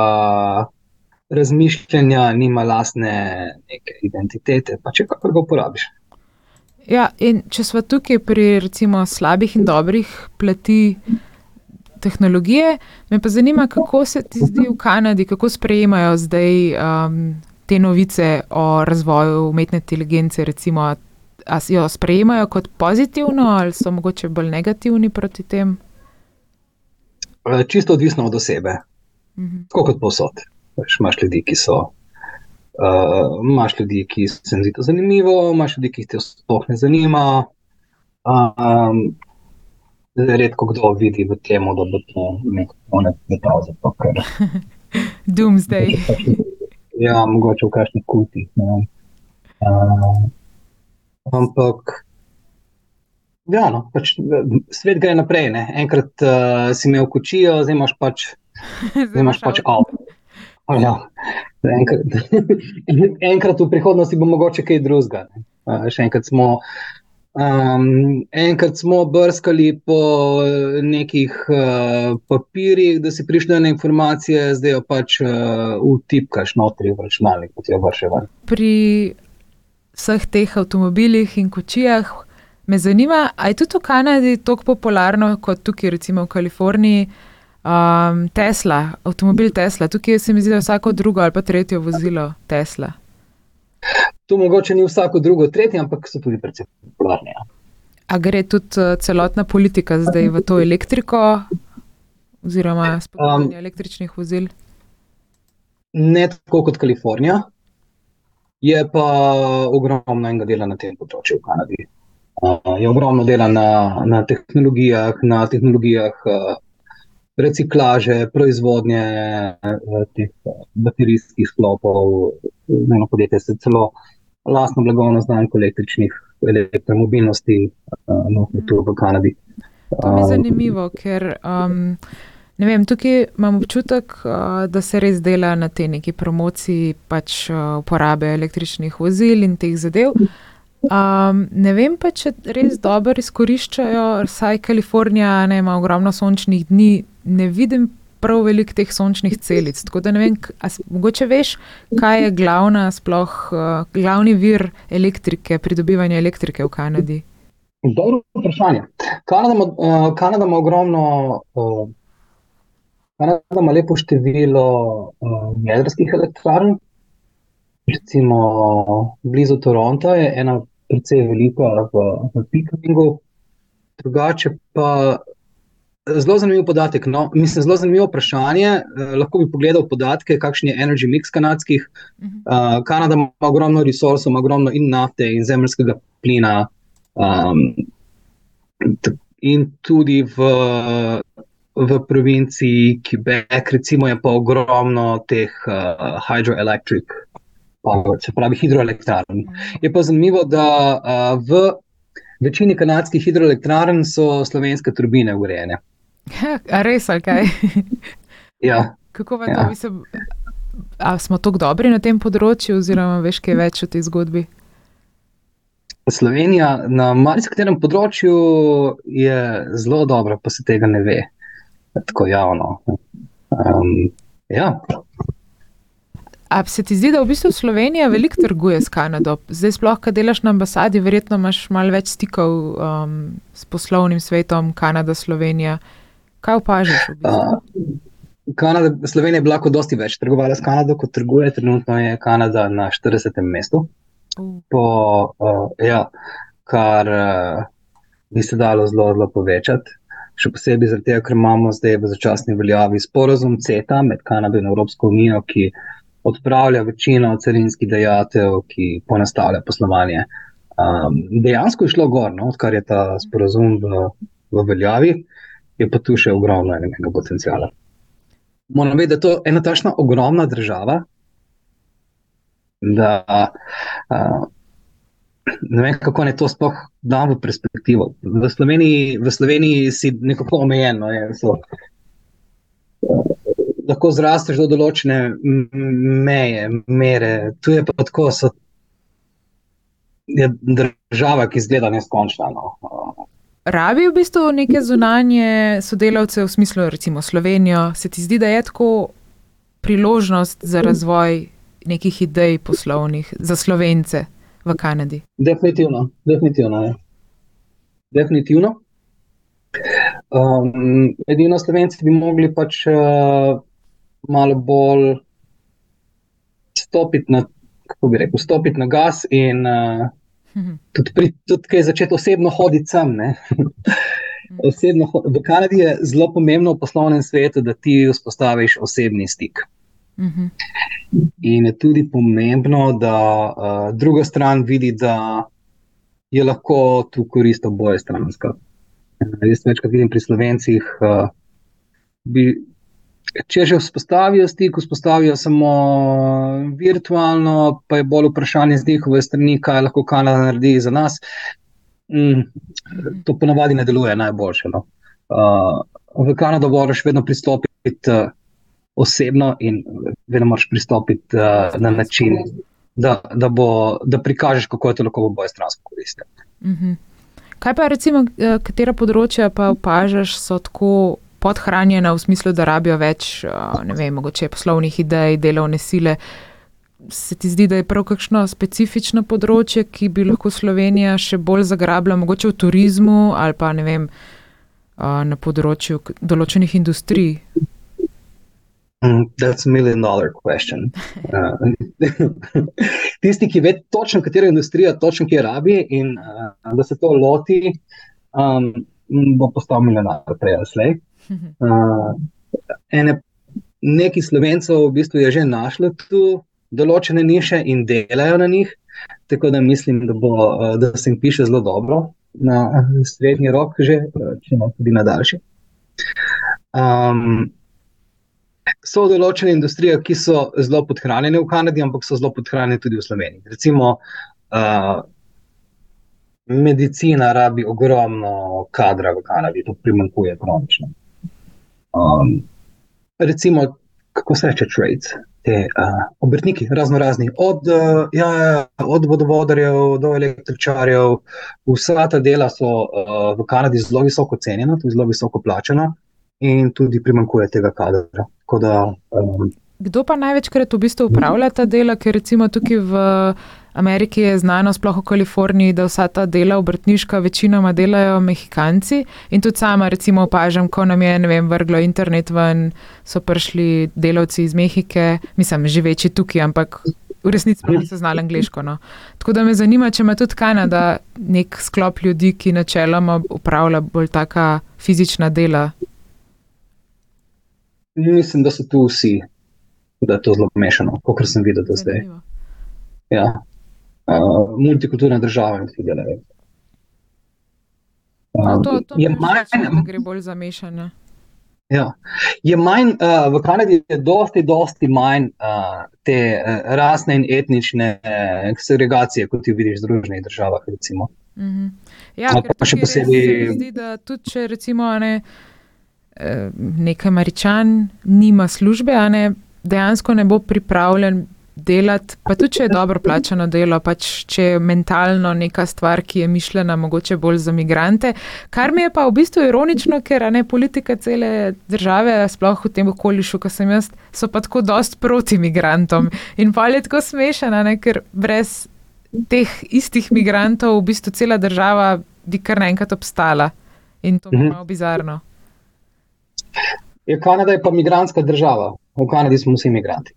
razmišljanja, nima lastne identitete, pa če kako ga uporabiš. Ja, in če smo tukaj pri recimo slabih in dobrih plati tehnologije, me pa zanima, kako se ti zdi v Kanadi, kako sprejemajo zdaj um, te novice o razvoju umetne inteligence, recimo, ali jo sprejemajo kot pozitivno ali so mogoče bolj negativni proti tem? Eh, čisto odvisno od osebe. Mhm. Tako kot posod. Imáš ljudi, ki so. Uh, imaš ljudi, ki se jim zdi to zanimivo, imaš ljudi, ki te sploh ne zanima. Um, redko kdo vidi v tem, da bo to nek konec sveta. Ker... Doomsday. ja, mogoče v kakšnih kutih. Uh, ampak Ja, no, pač, svet gre naprej. Ne? Enkrat uh, si imel kočijo, zdaj imaš pač, zdaj imaš pač avto. Ja. Enkrat, enkrat v prihodnosti bo mogoče kaj drugega. Uh, še enkrat smo, um, enkrat smo brskali po nekih uh, papirjih, da si prišel na informacije, zdaj jo pač uh, utipkaš notri v računalnik, kot je vrševal. Pri vseh teh avtomobilih in kočijah. Me zanima, ali je tudi v Kanadi tako popularno kot tukaj, recimo v Kaliforniji, um, Tesla, avtomobil Tesla. Tukaj se mi zdi, da je vsako drugo ali pa tretje vozilo Tesla. Tu mogoče ni vsako drugo, tretje, ampak so tudi precej popularni. Ja. A gre tudi uh, celotna politika zdaj v to elektriko, oziroma spodbujanje um, električnih vozil? Ne tako kot Kalifornija, je pa ogromno enega dela na tem področju v Kanadi. Uh, je ogromno dela na, na tehnologijah, na tehnologijah uh, reciklaže, proizvodnje uh, teh baterijskih sklopov. Eno podjetje se celo lastno blagovno znamko električnih elektromobilnosti uh, tu v Kanadi. To je zanimivo, ker um, vem, tukaj imam občutek, uh, da se res dela na te neki promociji pač, uh, uporabe električnih vozil in teh zadev. Um, ne vem pa, če res dobro izkoriščajo, saj Kalifornija ne, ima ogromno sončnih dni, ne vidim prav veliko teh sončnih celic. Tako da ne vem, a, mogoče veš, kaj je glavna, sploh uh, glavni vir elektrike, pridobivanja elektrike v Kanadi. Dobro vprašanje. Kanada ima, uh, Kanada ima ogromno, uh, Kanada ima lepo število uh, jedrskih elektrarn. Recimo blizu Toronta je ena precej velika v, v Pikaringu. Drugače pa zelo zanimiv podatek. No, mislim, zelo zanimivo vprašanje. Eh, lahko bi pogledal podatke, kakšen je energy mix kanadskih. Uh, Kanada ima ogromno resursov, ima ogromno in nafte in zemljskega plina. Um, in tudi v, v provinciji Quebec, recimo, je pa ogromno teh uh, hydroelectric, se pravi hidroelektrarn. Je pa zanimivo, da uh, v večini kanadskih hidroelektrarn so slovenske turbine urejene. A res, ali kaj? ja. Kako pa ja. to, mislim, a smo tako dobri na tem področju, oziroma veš kaj več o tej zgodbi? Slovenija na marsikaterem področju je zelo dobra, pa se tega ne ve tako javno. Um, ja. A se ti zdi, da v bistvu Slovenija veliko trguje s Kanado? Zdaj, sploh, kaj delaš na ambasadi, verjetno imaš malo več stikov um, s poslovnim svetom, Kanada, Slovenija. Kaj opažaš? V bistvu? Kanada, Slovenija je bila kot dosti več trgovala s Kanado, kot trguje. Trenutno je Kanada na 40. mestu. Po, uh, ja, kar uh, bi se dalo zelo, zelo povečati. Še posebej zato, ker imamo zdaj v začasni veljavi sporozum CETA med Kanado in Evropsko unijo, ki odpravlja večino carinskih dejatev, ki ponastavlja poslovanje. Um, dejansko je šlo gor, no, odkar je ta sporozum v, v veljavi. Uh, je pa tu še ogromno enega potencijala. Moram vedeti, da je to ena tašna ogromna država. Da, uh, ne vem, kako ne to sploh da v perspektivo. V Sloveniji, v Sloveniji si nekako omejen. No, so, uh, lahko zrasteš do določene meje, mere. Tu je pa tako, da je država, ki izgleda neskončna. No. Rabi v bistvu neke zunanje sodelavce, v smislu, recimo Slovenijo, se ti zdi, da je tako priložnost za razvoj nekih idej poslovnih za slovence v Kanadi? Definitivno, definitivno. Je. definitivno. Um, edino slovenci bi mogli pač uh, malo bolj stopiti na, kako bi rekel, stopiti na gas in uh, Tudi, pri, tudi kaj začeti osebno hoditi sem. osebno, v Kanadi je zelo pomembno v poslovnem svetu, da ti vzpostaviš osebni stik. Mhm. In je tudi pomembno, da uh, druga stran vidi, da je lahko tu korist oboje stranska. Jaz večkrat vidim pri slovencih, uh, bi če že vzpostavijo stik, vzpostavijo samo virtualno, pa je bolj vprašanje z njihove strani, kaj lahko Kanada naredi za nas. Mm, to ponavadi ne deluje najboljše. No. Uh, v Kanado moraš vedno pristopiti uh, osebno in vedno moraš pristopiti uh, na način, da, da, bo, da prikažeš, kako je to lahko v boju stransko koristiti. Mm -hmm. Kaj pa, recimo, uh, katera področja pa opažaš, so tako podhranjena v smislu, da rabijo več, ne vem, mogoče poslovnih idej, delovne sile. Se ti zdi, da je prav kakšno specifično področje, ki bi lahko Slovenija še bolj zagrabila, mogoče v turizmu ali pa ne vem, na področju določenih industrij? Mm, that's a million dollar question. Uh, tisti, ki ve točno, katera industrija točno kje rabi in uh, da se to loti, um, bo postal milijonar prej ali slej. Uh, ene, neki slovencev v bistvu je že našlo tu določene niše in delajo na njih, tako da mislim, da, bo, da se jim piše zelo dobro na srednji rok, že, če ne tudi na daljši. Um, so določene industrije, ki so zelo podhranjene v Kanadi, ampak so zelo podhranjene tudi v Sloveniji. Recimo, uh, medicina rabi ogromno kadra v Kanadi, to primankuje kronično um, recimo, kako se reče, trades, te uh, obrtniki, razno razni, od, uh, ja, ja, od vodovodarjev do električarjev, vsa ta dela so uh, v Kanadi zelo visoko cenjena, tudi zelo visoko plačena, in tudi primankuje tega kadra. Da, um, Kdo pa največkrat v bistvu upravlja ta dela, ker recimo tukaj v. Ameriki je znano, sploh v Kaliforniji, da vsa ta dela obrtniška večinoma delajo Mehikanci. In tudi sama, recimo, opažam, ko nam je vem, vrglo internet ven, so prišli delavci iz Mehike, mislim, živeči tukaj, ampak v resnici niso znali angliško. No. Tako da me zanima, če ima tudi Kanada nek sklop ljudi, ki načeloma upravlja bolj taka fizična dela. Mislim, da so tu vsi, da je to zelo mešano, kot sem videl do zdaj. Ja. Uh, multikulturne države, ki delajo. No, to to je manj, da gre bolj za mešanje. Ja. Je manj, uh, v Kanadi je dosti, dosti manj uh, te uh, rasne in etnične uh, segregacije, kot jih vidiš v Združenih državah. Recimo. Mm -hmm. Ja, no, pa še posebej. Se zdi, da tudi če recimo ne, nek američan nima službe, ne, dejansko ne bo pripravljen delati, pa tudi če je dobro plačano delo, pač če je mentalno neka stvar, ki je mišljena mogoče bolj za migrante. Kar mi je pa v bistvu ironično, ker ne politika cele države, sploh v tem okolišu, ko sem jaz, so pa tako dost proti migrantom. In pa je tako smešana, ne, ker brez teh istih migrantov v bistvu cela država bi kar naenkrat obstala. In to je mhm. malo bizarno. Je Kanada je pa migranska država. V Kanadi smo vsi imigranti.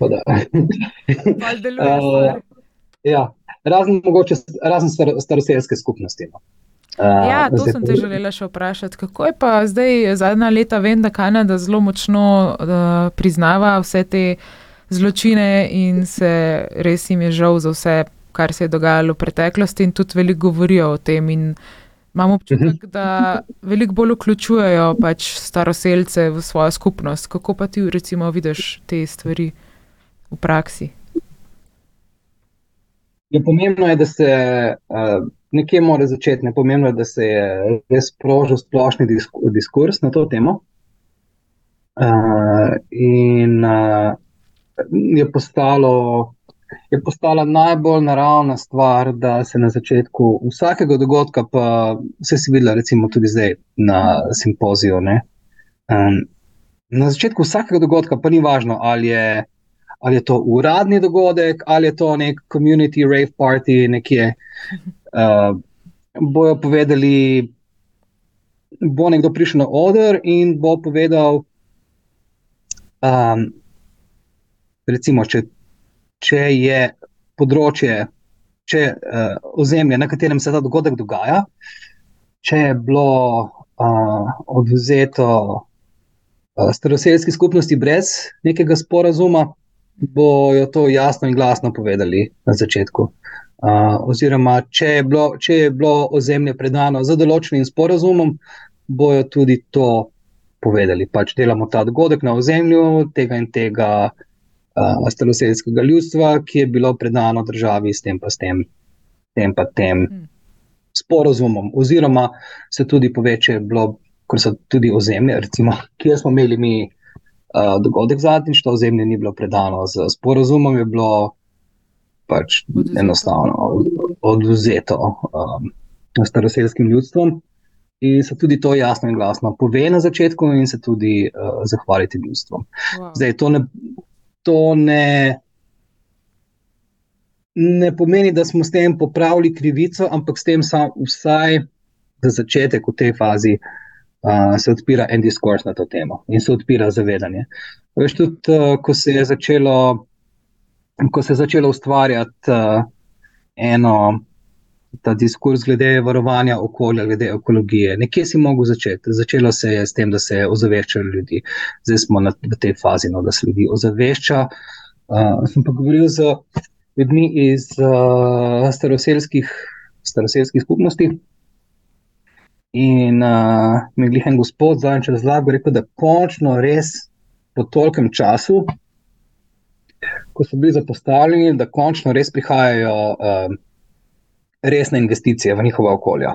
Uh, ja, razen, mogoče, razen star, staroseljske skupnosti. No. Uh, ja, to sem te želela še vprašati. Kako je pa zdaj, zadnja leta, vem, da Kanada zelo močno uh, priznava vse te zločine in se res jim je žal za vse, kar se je dogajalo v preteklosti, in tudi veliko govorijo o tem. Imam občutek, mhm. da veliko bolj vključujejo pač staroseljce v svojo skupnost. Kako pa ti, recimo, vidiš te stvari? V praksi? Je pomembno je, da se uh, nekje mora začeti. Ne pomembno je, da se je res sprožil splošni diskurs na to temo. Uh, in uh, je, postalo, je postala najbolj naravna stvar, da se na začetku vsakega dogodka, pa vse si videla, recimo tudi zdaj na simpoziju. Um, na začetku vsakega dogodka, pa ni važno, ali je ali je to uradni dogodek, ali je to nek community rave party nekje. Uh, bojo povedali, bo nekdo prišel na oder in bo povedal, um, recimo, če, če je področje, če je uh, ozemlje, na katerem se ta dogodek dogaja, če je bilo uh, odvzeto uh, staroseljski skupnosti brez nekega sporazuma, bojo to jasno in glasno povedali na začetku. Uh, oziroma, če je, bilo, če je bilo ozemlje predano za določenim sporazumom, bojo tudi to povedali. Pač delamo ta dogodek na ozemlju tega in tega uh, staroseljskega ljudstva, ki je bilo predano državi s tem pa s tem, tem, pa tem hmm. sporazumom. Oziroma, se tudi poveče, bilo, ker so tudi ozemlje, recimo, kjer smo imeli mi uh, dogodek zadnjič, to ozemlje ni bilo predano z sporozumom, je bilo pač enostavno oduzeto um, staroselskim ljudstvom. In se tudi to jasno in glasno pove na začetku, in se tudi uh, zahvaliti ljudstvom. Wow. Zdaj, to ne. To ne, ne pomeni, da smo s tem popravili krivico, ampak s tem, vsaj za začetek v tej fazi, uh, se odpira en diskurs na to temo in se odpira zavedanje. Veš, tudi, uh, ko, se začelo, ko se je začelo ustvarjati uh, eno. Ta diskurs glede varovanja okolja, glede ekologije. Nekje si mogel začeti. Začelo se je s tem, da se je ozaveščalo ljudi. Zdaj smo na, v tej fazi, no, da se ljudi ozavešča. Uh, sem pa govoril z ljudmi iz uh, staroseljskih, staroseljskih skupnosti, In uh, mi je en gospod zadnjič razlagal, rekel, da končno res po tolkem času, ko so bili zapostavljeni, da končno res prihajajo uh, resne investicije v njihova okolja.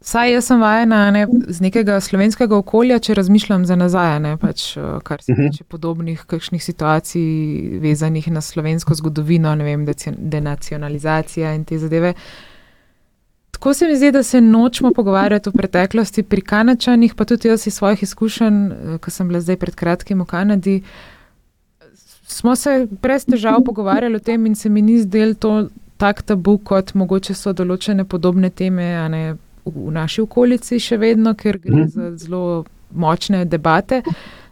Saj jaz sem vajena ne, z nekega slovenskega okolja, če razmišljam za nazaj, ne, pač, kar se mhm. tiče podobnih kakšnih situacij, vezanih na slovensko zgodovino, ne vem, denacionalizacija in te zadeve. Tako se mi zdi, da se nočemo pogovarjati o preteklosti pri Kanačanih, pa tudi jaz iz svojih izkušenj, eh, ko sem bila zdaj pred kratkim v Kanadi. Smo se brez težav pogovarjali o tem, in se mi ni zdel to tak tabu, kot mogoče so določene podobne teme ne, v naši okolici, še vedno, ker gre mhm. za zelo močne debate.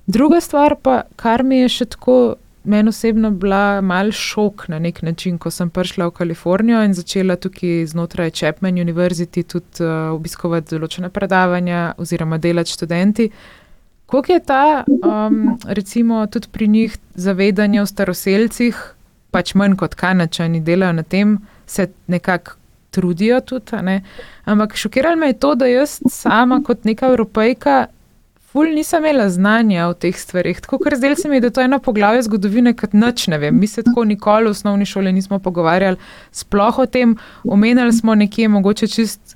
Druga stvar, pa, kar mi je še tako meni osebno bila mal šok na nek način, ko sem prišla v Kalifornijo in začela tukaj znotraj Chapman University tudi uh, obiskovati določene predavanja oziroma delati študenti. Kako je ta, um, recimo, tudi pri njih zavedanje o staroseljcih, pač manj kot kanačani delajo na tem, se nekako trudijo tudi. Ne? Ampak šokiralo me je to, da jaz sama kot neka evropejka ful nisem imela znanja o teh stvarih. Tako ker zdaj se mi, da to je eno poglavje zgodovine, kot noč ne vem. Mi se tako nikoli v osnovni šoli nismo pogovarjali sploh o tem. Omenjali smo nekje mogoče čist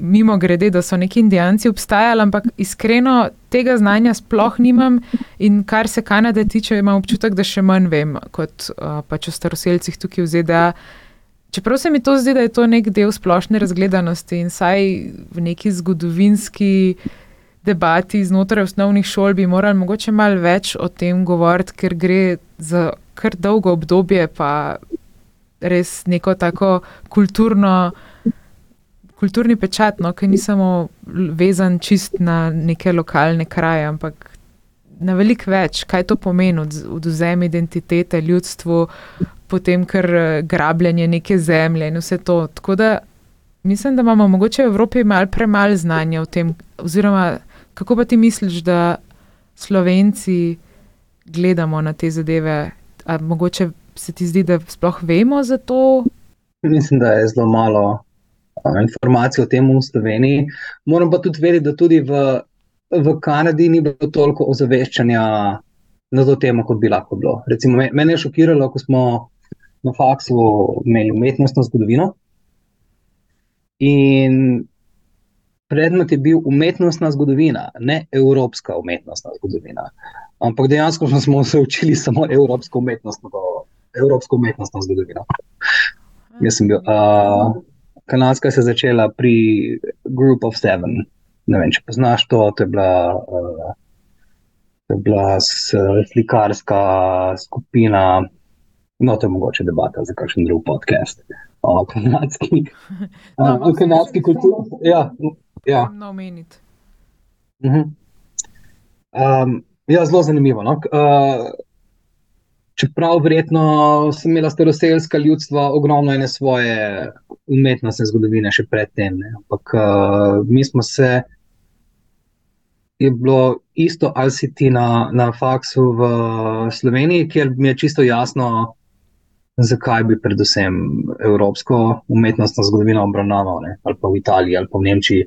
mimo grede, da so neki indijanci obstajali, ampak iskreno tega znanja sploh nimam in kar se Kanade tiče, imam občutek, da še manj vem kot uh, pač o staroseljcih tukaj v ZDA. Čeprav se mi to zdi, da je to nek del splošne razgledanosti in saj v neki zgodovinski debati znotraj osnovnih šol bi morali mogoče malo več o tem govoriti, ker gre za kar dolgo obdobje, pa res neko tako kulturno. Kulturni pečat, no, ki ni samo vezan čist na neke lokalne kraje, ampak na veliko več, kaj to pomeni, odvzem identitete ljudstvu, potem kar grabljenje neke zemlje in vse to. Tako da mislim, da imamo mogoče v Evropi malo premalo znanja o tem, oziroma Kako pa ti misliš, da slovenci gledamo na te zadeve? A mogoče se ti zdi, da sploh vemo za to? Mislim, da je zelo malo informacij o tem v Sloveniji. Moram pa tudi vedeti, da tudi v, v Kanadi ni bilo toliko ozaveščanja na to temo, kot bi lahko bilo. Recimo, mene je šokiralo, ko smo na faksu imeli umetnostno zgodovino. In predmet je bil umetnostna zgodovina, ne evropska umetnostna zgodovina. Ampak dejansko smo se učili samo evropsko umetnostno, evropsko umetnostno zgodovino. Jaz sem bil. Uh, Kanadska se je začela pri Group of Seven. Ne vem, če poznaš to, to je bila, uh, to je bila slikarska skupina. No, to je mogoče debata za kakšen drug podcast o kanadski, no, uh, kanadski kulturi. Ja, ja. na omeniti. Uh -huh. um, ja, zelo zanimivo. No? Uh, čeprav verjetno sem imela staroseljska ljudstva ogromno ene svoje umetnostne zgodovine še predtem. Ampak uh, mi smo se. Je bilo isto, ali si ti na, na faksu v Sloveniji, kjer mi je čisto jasno, zakaj bi predvsem evropsko umetnostno zgodovino obravnaval, ali pa v Italiji, ali pa v Nemčiji,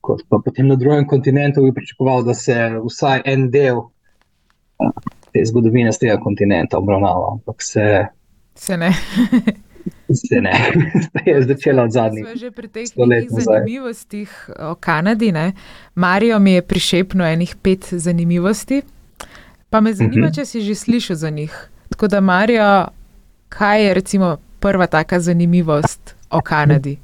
kot pa potem na drugem kontinentu, bi pričakoval, da se vsaj en del te zgodovine z tega kontinenta obravnava. Ampak se, se ne. Se ne, je začela od zadnjih. Že pri teh zanimivostih o Kanadi, ne? Marijo mi je prišepnil enih pet zanimivosti, pa me zanima, uh mhm. -huh. če si že slišal za njih. Tako da, Marijo, kaj je recimo prva taka zanimivost o Kanadi?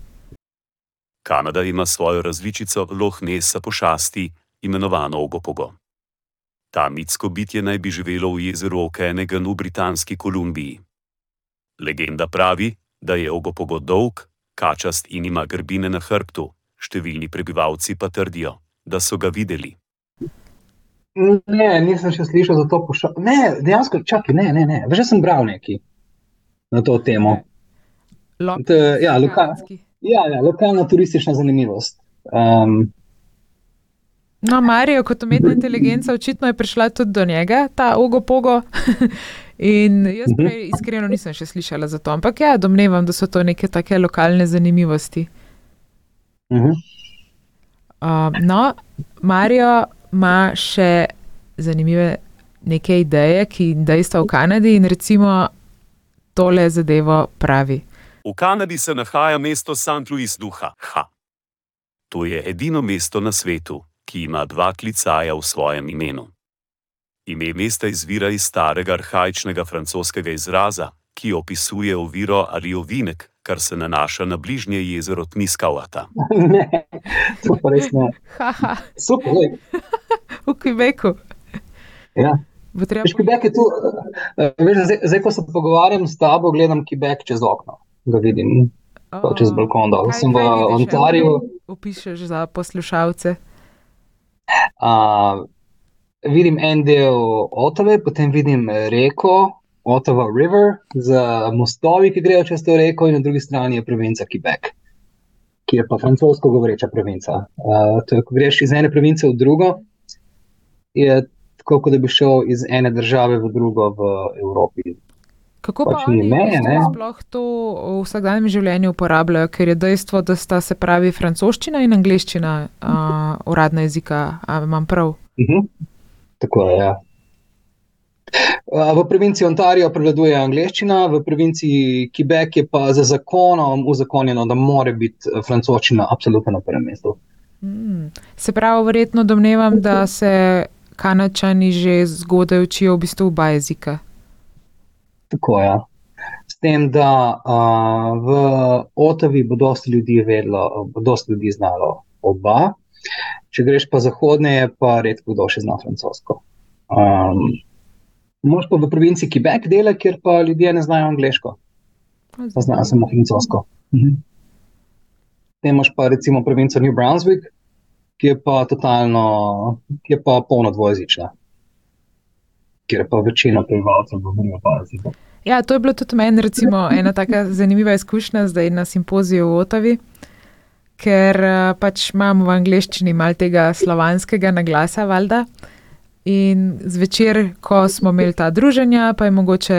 Kanada ima svojo različico Loch Nessa pošasti, imenovano Ogopogo. Ta mitsko bitje naj bi živelo v jezeru Okenegan v Britanski Kolumbiji. Legenda pravi, da je Ogopogo dolg, kačast in ima grbine na hrbtu, številni prebivalci pa trdijo, da so ga videli. Ne, nisem še slišal za to pošast. Ne, dejansko, čakaj, ne, ne, ne. Že sem bral nekaj na to temo. Te, ja, loka, ja, ja, lokalna turistična zanimivost. Um, no, Marijo, kot umetna inteligenca, očitno je prišla tudi do njega, ta ogo pogo. In jaz mhm. prej iskreno nisem še slišala za to, ampak ja, domnevam, da so to neke take lokalne zanimivosti. Uh -huh. uh, no, Marijo ima še zanimive neke ideje, ki dejstva v Kanadi in recimo tole zadevo pravi. V Kanadi se nahaja mesto St. Louis duha. Ha. To je edino mesto na svetu, ki ima dva klicaja v svojem imenu. Ime mesta izvira iz starega arhajičnega francoskega izraza, ki opisuje oviro ali ovinek, kar se nanaša na bližnje jezero Tmiskavata. Ne, to pa res ne. Super. v Quebecu. Ja. Treba... Quebec tu, eh, veš, zdaj, zdaj, ko se pogovarjam s tabo, gledam Quebec čez okno. Ga vidim oh, čez balkon. Kaj, sem v Ontariju. Opišeš za poslušalce. Uh, vidim en del Otave, potem vidim reko, Ottawa River, z mostovi, ki grejo čez to reko, in na drugi strani je provinca Quebec, ki je pa francosko govoreča provinca. Uh, to je, ko greš iz ene province v drugo, je tako, kot da bi šel iz ene države v drugo v Evropi. Kako Pač pa oni meje, ne. sploh to v vsakdanjem življenju uporabljajo, ker je dejstvo, da sta se pravi francoščina in angliščina uh, uradna jezika, a imam prav? Uh -huh. Tako je. Ja. V provinci Ontario prevladuje angleščina, v provinci Quebec je pa za zakonom uzakonjeno, da mora biti eh, francoščina absolutno na prvem mestu. Mm. Se pravi, verjetno domnevam, da se kanačani že zgodaj učijo v bistvu oba jezika. Tako je. S tem, da uh, v Otavi bo dosti ljudi vedlo, bo dosti ljudi znalo oba. Če greš pa zahodneje, pa redko kdo še zna francosko. Um, Moš pa v provinci Quebec dela, kjer pa ljudje ne znajo angliško, pa znajo samo francosko. Mhm. Potem imaš pa recimo provinco New Brunswick, ki je pa totalno, ki je pa polno dvojezična, kjer pa večina prebivalcev govori oba jezika. Ja, to je bilo tudi meni recimo, ena taka zanimiva izkušnja zdaj na simpoziju v Otavi, ker eh, pač imamo v angleščini malo tega slovanskega naglasa, valjda. In zvečer, ko smo imeli ta druženja, pa je mogoče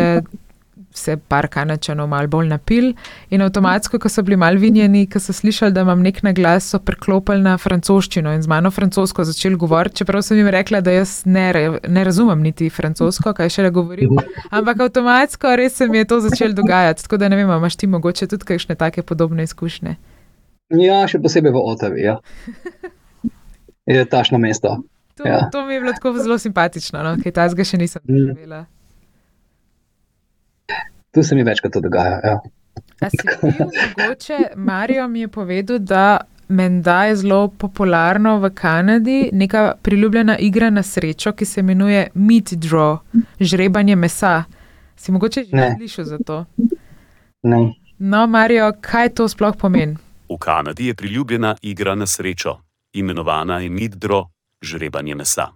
se par kanačanov malo bolj napil in avtomatsko, ko so bili mal vinjeni, ko so slišali, da imam nek naglas, so preklopili na francoščino in z mano francosko začeli govoriti, čeprav sem jim rekla, da jaz ne, ne razumem niti francosko, kaj še le govorim. Ampak avtomatsko res se mi je to začelo dogajati, tako da ne vem, imaš ti mogoče tudi kakšne take podobne izkušnje. Ja, še posebej v Otavi. Ja. Je tašno mesto. To, Ja. to mi je bilo tako zelo simpatično, no? kaj tazga še nisem Mm. Tu se mi večkrat to dogaja. Ja. A si bil mogoče, Marijo mi je povedal, da menda je zelo popularno v Kanadi neka priljubljena igra na srečo, ki se imenuje Meat Draw, žrebanje mesa. Si mogoče že slišal za to? Ne. No, Marijo, kaj to sploh pomeni? V Kanadi je priljubljena igra na srečo, imenovana je Midro, žrebanje mesa.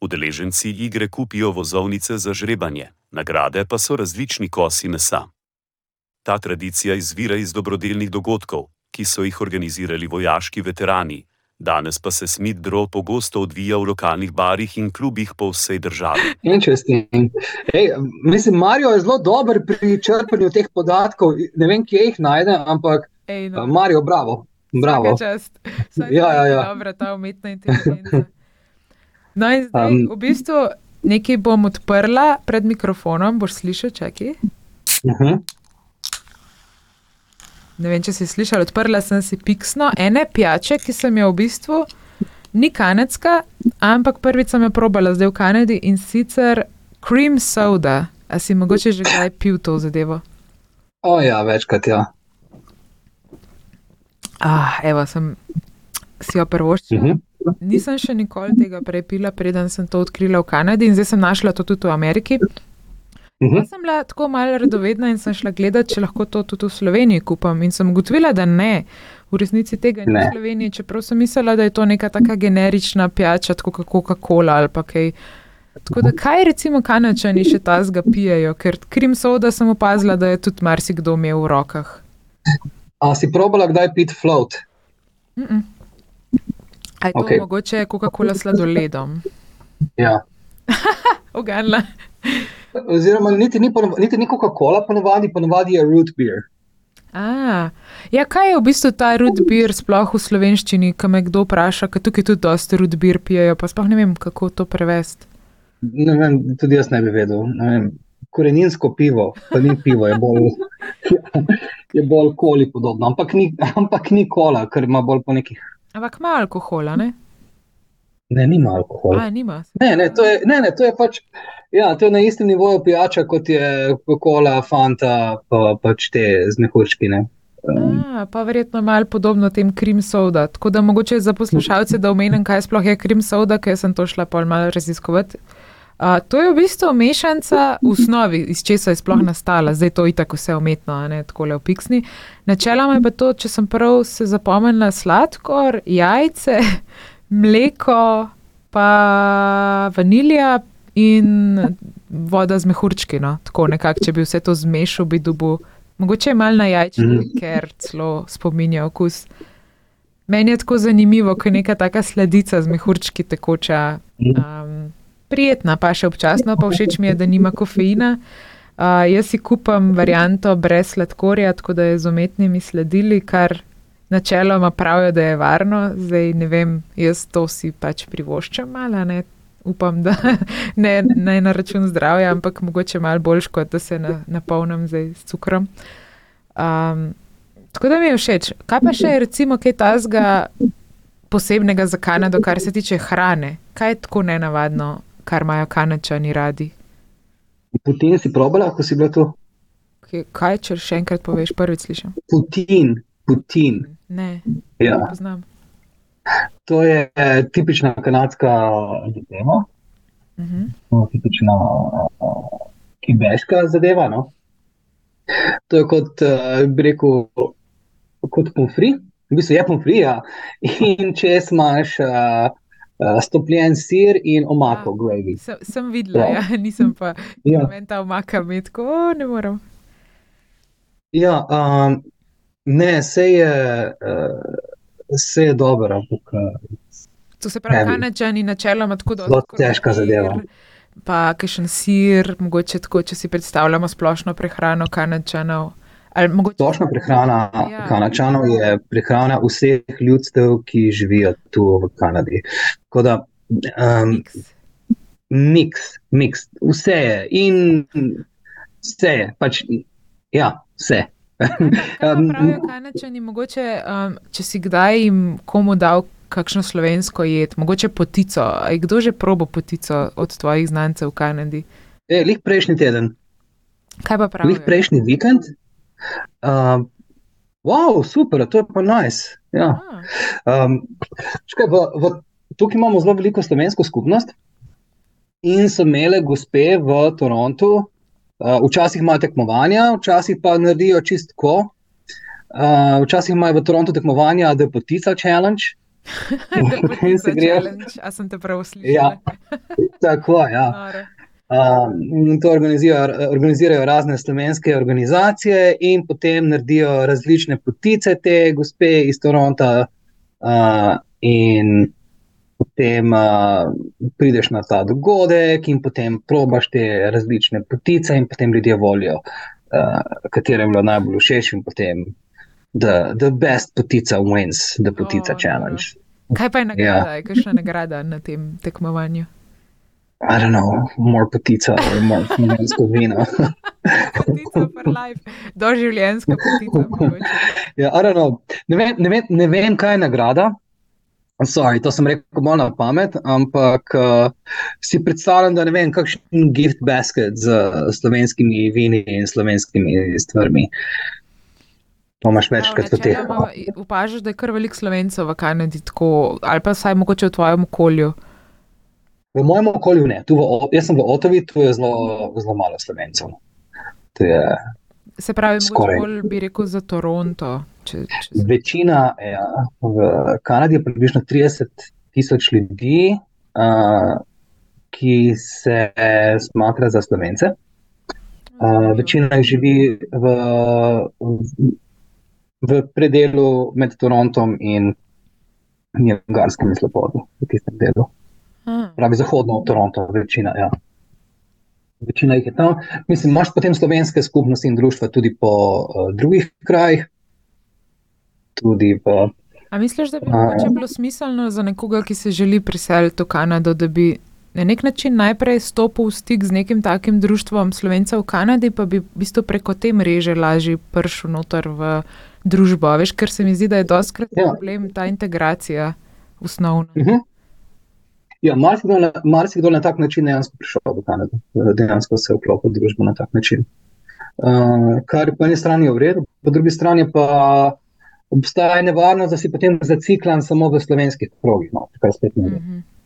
Udeleženci igre kupijo vozovnice za žrebanje, nagrade pa so različni kosi mesa. Ta tradicija izvira iz dobrodelnih dogodkov, ki so jih organizirali vojaški veterani, danes pa se Smith Draw pogosto odvija v lokalnih barih in klubih po vsej državi. Interesting. Ej, mislim, Marijo je zelo dober pri črpanju teh podatkov. Ne vem, kje jih najde, ampak Ej, no. Marijo, bravo. bravo. Čast. Ja, ja, ja. Dobra, ta umetna inteligenca. No, in zdaj, Um, v bistvu nekaj bom odprla pred mikrofonom, boš slišal, čakaj. Uh -huh. Ne vem, če si slišal, odprla sem si piksno ene pijače, ki sem jo v bistvu ni kanadska, ampak prvič sem jo probala zdaj v Kanadi in sicer cream soda. A si mogoče že kdaj pil to zadevo? O, ja, večkrat ja. Ah, evo, sem si jo prvoščila. Uh -huh. Nisem še nikoli tega prej pila, preden sem to odkrila v Kanadi in zdaj sem našla to tudi v Ameriki. Uh -huh. Jaz sem bila tako malo radovedna in sem šla gledati, če lahko to tudi v Sloveniji kupam. In sem ugotovila, da ne. V resnici tega ni Ne. v Sloveniji, čeprav sem mislila, da je to neka taka generična pijača, tako kot Coca-Cola ali pa kaj. Tako da kaj recimo kanačani še tazga pijejo, ker krim soda sem opazila, da je tudi marsikdo imel v rokah. A si probala kdaj piti float? Mm -mm. A je to okay. Mogoče Coca-Cola s sladoledom? Ja. Oganla. Oziroma, niti ni, ponov- niti ni Coca-Cola, ponovadi, ponovadi je root beer. A, ja, kaj je v bistvu ta root beer sploh v slovenščini, ko me kdo vpraša, ker tukaj tudi dosti root beer pijejo, pa sploh ne vem, kako to prevesti. Ne vem, tudi jaz ne bi vedel. Ne vem. Koreninsko pivo, pa ni pivo, je bolj, je bolj koli podobno, ampak ni, ampak ni kola, ker ima bolj po nekih. Ampak ima alkohola, ne? Ne, nima alkohola. A, nima. Ne, ne, to je, ne, ne, to je pač. Ja, to je na istem nivoju pijača, kot je Coca-Cola, Fanta, pa pač te z mehurčki. Ne. Um, A, pa verjetno malo podobno tem krim soda. Tako da mogoče za poslušalce, da omenim, kaj sploh je krim soda, ker sem to šla pol malo raziskovati. Uh, to je v bistvu mešanca v osnovi, iz česa je sploh nastala, zdaj to je tako vse umetno, ne tako le v piksni. Načeloma je pa to, če sem prav se zapomnila, sladkor, jajce, mleko, pa vanilija in voda z mehurčki. No? Tako nekako, če bi vse to zmešal, bi dubu. Mogoče je malo na jajčki, mm -hmm. ker celo spominja okus. Meni je tako zanimivo, ko je neka taka sledica z mehurčki tekoča. Um, prijetna, pa še občasno, pa všeč mi je, da nima kofeina. Uh, jaz si kupam varianto brez sladkorja, tako da je z umetnimi sledili, kar načeloma pravijo, da je varno. Zdaj ne vem, jaz to si pač privoščam malo, ne upam, da ne, ne na račun zdravja, ampak mogoče malo boljš, kot da se na, napolnim zdaj s cukrom. Um, tako da mi je všeč. Kaj pa še je recimo kaj tazga posebnega za Kanado, kar se tiče hrane? Kaj je tako nenavadno, kar imajo kanačani radi? Putin si probala, ko si bila tu? Kaj, če še enkrat poveš, prvič slišim? Putin, Putin. Ne, ja. ne poznam. To je tipična kanadska zadeva, uh -huh. tipična uh, kibeška zadeva. No? To je kot, uh, bi rekel, kot pomfri, v bistvu je pomfri, ja. in če imaš uh, uh, stopljen sir in omako, ja, gravy. Sem, sem videla, ja. Ja, nisem pa ja. ta omaka med, ko oh, ne morem. Ja, um, ne, se je. Uh, vse je dobro, ampak. Eh, to se pravi, kanačani načeloma tako dobro. Zelo težka zadeva. Pa še en sir, mogoče tako, če si predstavljamo splošno prehrano kanačanov. Splošna prehrana ja. kanačanov je prehrana vseh ljudstev, ki živijo tu v Kanadi. Da, um, mix, mix, vse je. In vse je, pač, ja, vse. Pravijo kanačani, mogoče, um, če si kdaj jim komu dal kakšno slovensko jed, mogoče potico. Je kdo že probo potico od tvojih znancev v Kanadi? E, lih prejšnji teden. Kaj pa pravi? Lih prejšnji vikend. Uh, wow, super, to je pa nice. Ja. Um, škaj, v, v, tukaj imamo zelo veliko slovensko skupnost in so imele gospe v Torontu. Uh, včasih imajo tekmovanja, včasih pa naredijo čistko. Uh, včasih imajo v Torontu tekmovanja, da je potica challenge. In se grejo. A sem te prav slišal? Ja, tako je. Ja. Uh, to organizirajo, organizirajo razne slovenske organizacije, in potem naredijo različne potice, te gospe iz Toronta. Uh, in potem uh, prideš na ta dogodek in potem probaš te različne potice, in potem ljudje volijo, uh, katero je najbolj všeč, in potem the, the best potica wins, the potica oh, challenge. Kaj pa je nagrada, yeah. Ja. kakšna nagrada na tem tekmovanju? I don't know, more potica ali more vino. potica for life, doživljenjska potica. ja, I don't know, ne vem, ne, vem, ne vem, kaj je nagrada. Sorry, to sem rekel malo na pamet, ampak uh, si predstavljam, da ne vem, kakšen gift basket z slovenskimi vini in slovenskimi stvarmi. To imaš večkrat v teh. Upažaš, da je kar veliko slovencev v Kanadi, tako, ali pa saj mogoče v tvojem okolju? V mojem okolju ne. V, jaz sem v Otovi, tu je zelo, zelo malo slovencev. Je, Se pravi, bolj bi rekel za Toronto. Če, če Večina ja, v Kanadi je približno 30 tisoč ljudi, uh, ki se smatra za slovence. Uh, večina jih živi v, v, predelu med Torontom in Niagarskim slopodom, v tistem delu. Hmm. Pravi zahodno od Toronta, večina. Ja. Večina jih je tam. Mislim, imaš potem slovenske skupnosti in društva tudi po uh, drugih krajih tudi v. A misliš, da bi uh, bilo smiselno za nekoga, ki se želi priseliti v Kanado, da bi na nek način najprej stopil v stik z nekim takim društvom slovencev v Kanadi, pa bi v bistvu preko te mreže lažje prišel noter v družbo? Veš, ker se mi zdi, da je doskrat ja. problem ta integracija osnovna. Uh mhm. -huh. Ja, marsikdo na, marsikdo na tak način dejansko prišel v Kanado, dejansko se je vklopil v družbo na tak način. Uh, kar po eni strani je v redu, po drugi strani pa obstaja nevarnost, da si potem zaciklan samo v slovenskih krogih. No, kar spet ne gre.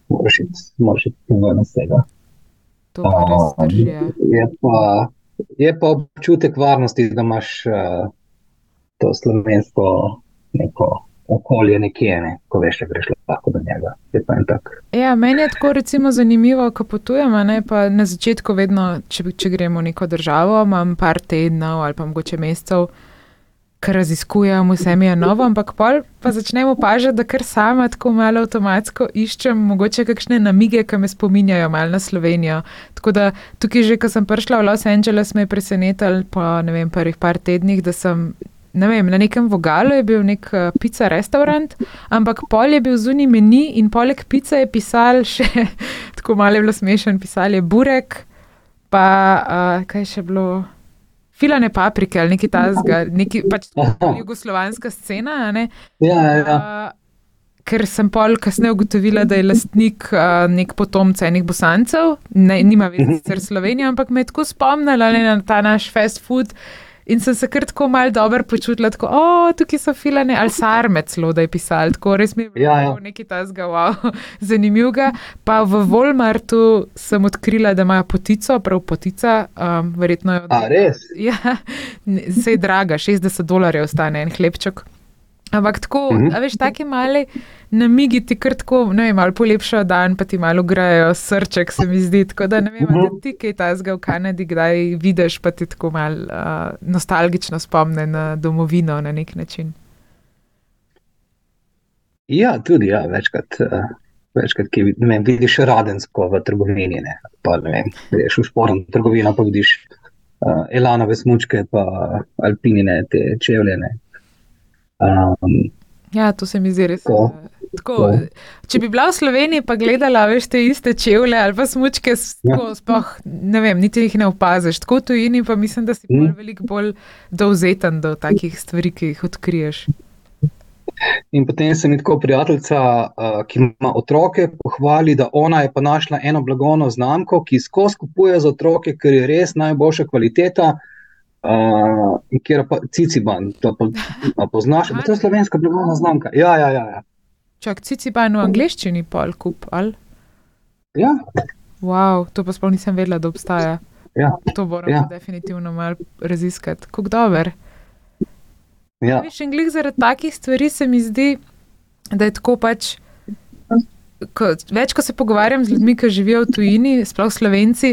Moraš iti na vsega. To um, je, pa, je pa občutek varnosti, da imaš uh, to slovensko neko okolje nekje, ne, ko veš, da greš. Lahko do njega. Je pa en tak. Ja, meni je tako recimo zanimivo, ko potujemo, ne, pa na začetku vedno, če, če gremo v neko državo, imam par tednov ali pa mogoče mesecev, ker raziskujem vse mi je novo, ampak pol pa začnem opažati, da kar sama tako malo avtomatsko iščem mogoče kakšne namige, ki me spominjajo malo na Slovenijo. Tako da tukaj že, ko sem prišla v Los Angeles, me je presenetil po, ne vem, prvih par tednih, da sem ne vem, na nekem vogalu je bil nek uh, pica restaurant, ampak pol je bil zunaj meni in poleg pice je pisal še, tako malo je bilo smešen, pisal je burek, pa uh, kaj še bilo. Filane paprike ali nekaj tasga, neki pač jugoslovanska scena. Ne? Ja, ja. Uh, ker sem pol kasneje ugotovila, da je lastnik uh, nek potomce enih bosancev, ne, nima več sicer Slovenije, ampak me je tako spomnila na ta naš fast food. In sem se kar tako malo dobro počutila, tako, o, tukaj so filane, ali sarme celo, da je pisal, tako res mi je bilo Ja, ja. nekaj tasga, wow, zanimivega. Pa v Walmartu sem odkrila, da imajo potico, prav potica, um, verjetno jo. A, res? Ja, se je draga, 60 dolarjev stane en hlebček. Ampak tako, Mhm. a veš, taki mali namigi ti kar tako, ne vem, malo polepšajo dan, pa ti malo grejo srček, se mi zdi. Tako da ne vem, Mhm. ali ti kaj tasga v Kanadi, kdaj vidiš, pa ti tako malo uh, nostalgično spomne na domovino na nek način. Ja, tudi, ja, večkrat. Uh, večkrat ki, vem, vidiš radensko v trgovini, ne, pa ne vem, greš v športno trgovino, pa vidiš uh, elanove smučke, pa alpinine, te čevljene. Um, Ja, to se mi zdi res. Tako. eh, Tako, če bi bila v Sloveniji, pa gledala, veš, te iste čevlje ali pa smučke, s- Ja. tako, sploh ne vem, niti jih ne opaziš. Tako v tujini pa mislim, da si Mm. bolj, veliko bolj dovzeten do takih stvari, ki jih odkriješ. In potem se mi tako prijateljica, uh, ki ima otroke, pohvali, da ona je pa našla eno blagovno znamko, ki skozi kupuje za otroke, ker je res najboljša kvaliteta. Uh, in kjer pa Ciciban, to pa, a poznaš, Aha, to je slovenska blagovna znamka. Ja, ja, ja. ja. Čak, cici pa v angleščini pol kup, ali? ja. Wow, to pa sploh nisem vedela, da obstaja. Ja, To moramo Ja. definitivno malo raziskati. Kako dober. ja. Veš, in glih zaradi takih stvari se mi zdi, da je tako pač. Ko, več, ko se pogovarjam z ljudmi, ki živijo v tujini, sploh slovenci,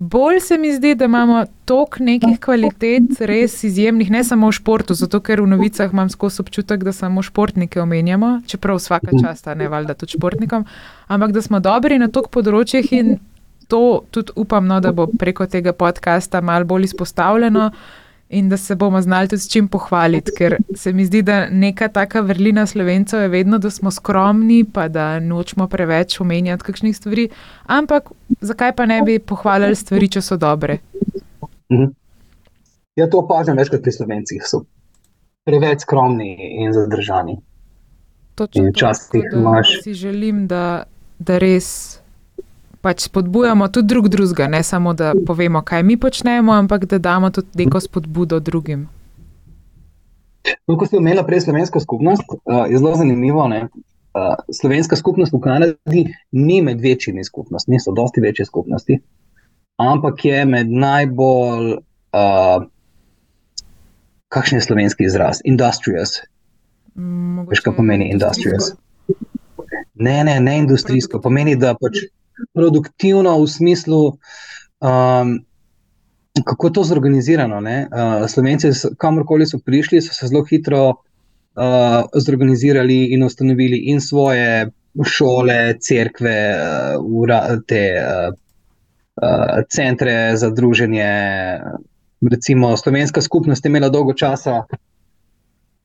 bolj se mi zdi, da imamo toliko nekih kvalitet, res izjemnih, ne samo v športu, zato ker v novicah imam skozi občutek, da samo športnike omenjamo, čeprav vsaka časta, ne valjda tudi športnikom, ampak da smo dobri na toliko področjih in to tudi upam, no, da bo preko tega podcasta malo bolj izpostavljeno in da se bomo znali tudi s čim pohvaliti, ker se mi zdi, da neka taka vrlina slovencev je vedno, da smo skromni, pa da nočemo preveč omenjati kakšnih stvari, ampak zakaj pa ne bi pohvalili stvari, če so dobre? Mhm. Ja, to opažam večkrat pri slovencih, so preveč skromni in zadržani. Točno In to, včasih tako da imaš- si želim, da, da res pač spodbujamo tudi drug drugega, ne samo da povemo, kaj mi počnemo, ampak da damo tudi neko spodbudo drugim. No, ko ste omenili prej slovensko skupnost, uh, je zelo zanimivo. Ne? Uh, slovenska skupnost v Kanadi ni med večjimi skupnostmi, so dosti večje skupnosti, ampak je med najbolj, uh, kakšen je slovenski izraz? Industrious. Mogoče Veš, kaj pomeni industrious? Ne, ne, ne industrijsko. Pomeni, da pač produktivno v smislu, um, kako je to zorganizirano. ne. Uh, Slovenci, kamorkoli so prišli, so se zelo hitro uh, zorganizirali in ustanovili in svoje šole, cerkve, uh, ura, te uh, uh, centre za druženje. Recimo, slovenska skupnost je imela dolgo časa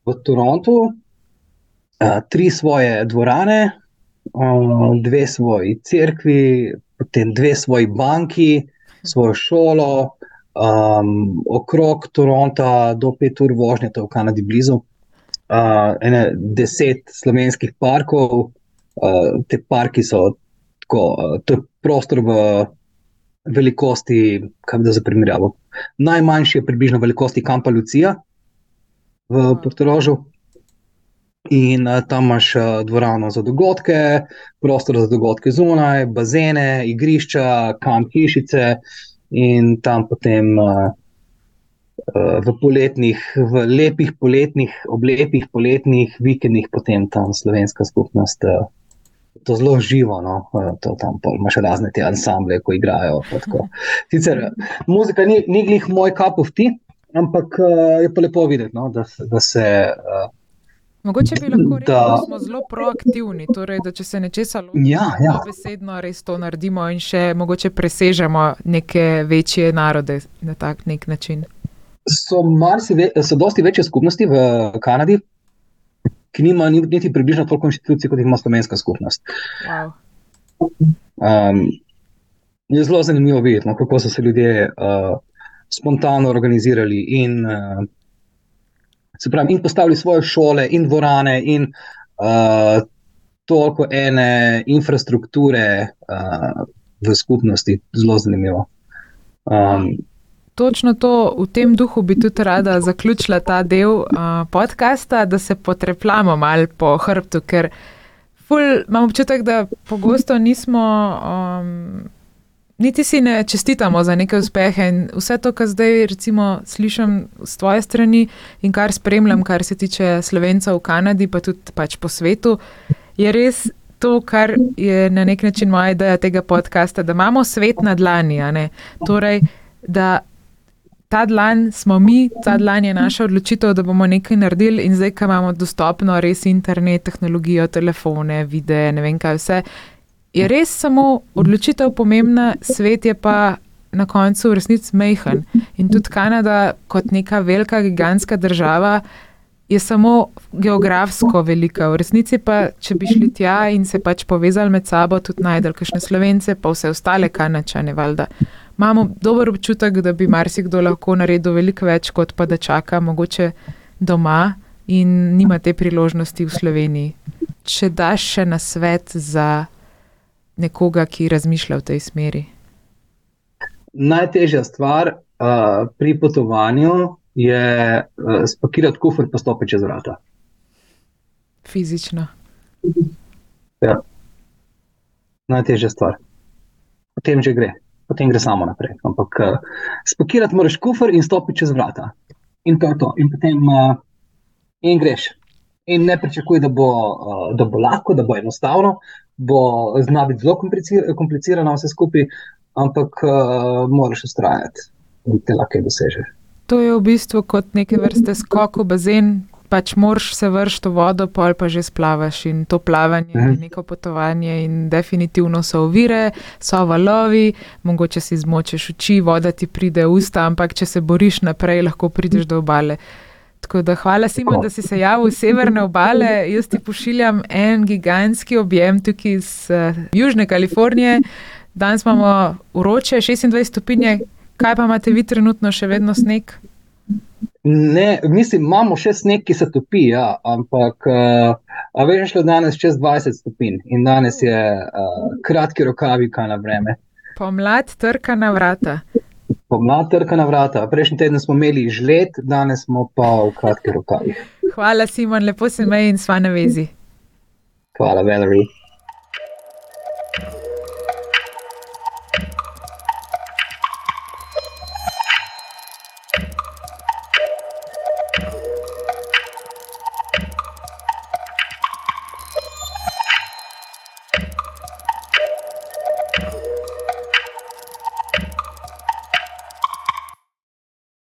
v Torontu, uh, tri svoje dvorane, dve svoji cerkvi, potem dve svoji banki, svojo šolo, um, okrog Toronta do pet ur vožnje, to je v Kanadi blizu. Uh, ene deset slovenskih parkov, uh, te parki so tako, uh, to je prostor v velikosti, kaj da za primerjavo. Najmanjši je približno velikosti kampa Lucija v Portorožu. In uh, tam imaš uh, dvorano za dogodke, prostor za dogodke zunaj, bazene, igrišča, kamp hišice, in tam potem uh, v poletnih, v lepih poletnih, oblepih poletnih vikendih, potem tam slovenska skupnost. Uh, To zelo živo, no? to tam imaš razne te ansamble, ko igrajo. Sicer muzika ni, ni glih moj kap of tea, ampak je pa lepo videti, no? da, da se. Uh, Mogoče bi lahko rekli, da, da smo zelo proaktivni, torej, da če se nečesa ločimo, ja, ja. besedno res to naredimo in še mogoče presežemo neke večje narode na tak nek način. So, ve, so dosti večje skupnosti v Kanadi, ki nima niti približno toliko inštitucij, kot jih ima slovenska skupnost. Wow. Um, je zelo zanimivo videti, no, kako so se ljudje uh, spontano organizirali in uh, se pravi, in postavili svoje šole in dvorane, in uh, toliko ene infrastrukture uh, v skupnosti, zelo zanimivo. Um, Točno to, v tem duhu bi tudi rada zaključila ta del uh, podcasta, da se potrepljamo malo po hrbtu, ker ful, imam občutek, da pogosto nismo um, niti si ne čestitamo za neke uspehe. In vse to, kar zdaj recimo, slišim z tvoje strani in kar spremljam, kar se tiče slovencev v Kanadi, pa tudi pač po svetu, je res to, kar je na nek način moja ideja tega podcasta, da imamo svet na dlani. Torej, da ta dlan smo mi, ta dlan je naša odločitev, da bomo nekaj naredili, in zdaj, ko imamo dostopno res internet, tehnologijo, telefone, videe, ne vem kaj vse je res samo odločitev pomembna, svet je pa na koncu v resnici mehen. In tudi Kanada, kot neka velika, gigantska država, je samo geografsko velika. V resnici pa, če bi šli tja in se pač povezali med sabo, tudi najdel kakšne slovence, pa vse ostale kanačane, valjda. Imamo dober občutek, da bi marsikdo lahko naredil veliko več, kot pa da čaka mogoče doma in nima te priložnosti v Sloveniji. Če daš še na svet za nekoga, ki razmišlja v tej smeri? Najtežja stvar uh, pri potovanju je uh, spakirati kufr in stopiti čez vrata. Fizično. Ja. Najtežja stvar. Potem že gre, potem gre samo naprej. Ampak uh, spakirati moraš kufr in stopiti čez vrata. In to je to. In potem uh, in greš. In ne pričakuj, da, uh, da bo lahko, da bo enostavno, bo znati biti zelo komplicirano, vse skupaj, ampak uh, moraš ustrajati in te lahko dosežeš. To je v bistvu kot neke vrste skok v bazen. Pač moraš se vršiti v vodo, pol pa že splavaš in to plavanje je mhm. neko potovanje, in definitivno so ovire, so valovi, mogoče si zmočeš oči, voda ti pride v usta, ampak če se boriš naprej, lahko prideš do obale. Tako da hvala, Simon, da si se javil iz severne obale. Jaz ti pošiljam en gigantski objem tukaj iz uh, Južne Kalifornije. Danes imamo uroče 26 stopinje, kaj pa imate vi trenutno še vedno sneg? Ne, mislim, imamo še sneg, ki se topi, ja, ampak uh, veš, šlo danes čez 20 stopinj in danes je uh, kratki rokavi, kaj na vreme. Pomlad trka na vrata pomlad trka na vrata. Prejšnji teden smo imeli žled, danes smo pa v kratkih rokavih. Hvala, Simon, lepo se meji in sva na vezi. Hvala, Valerie.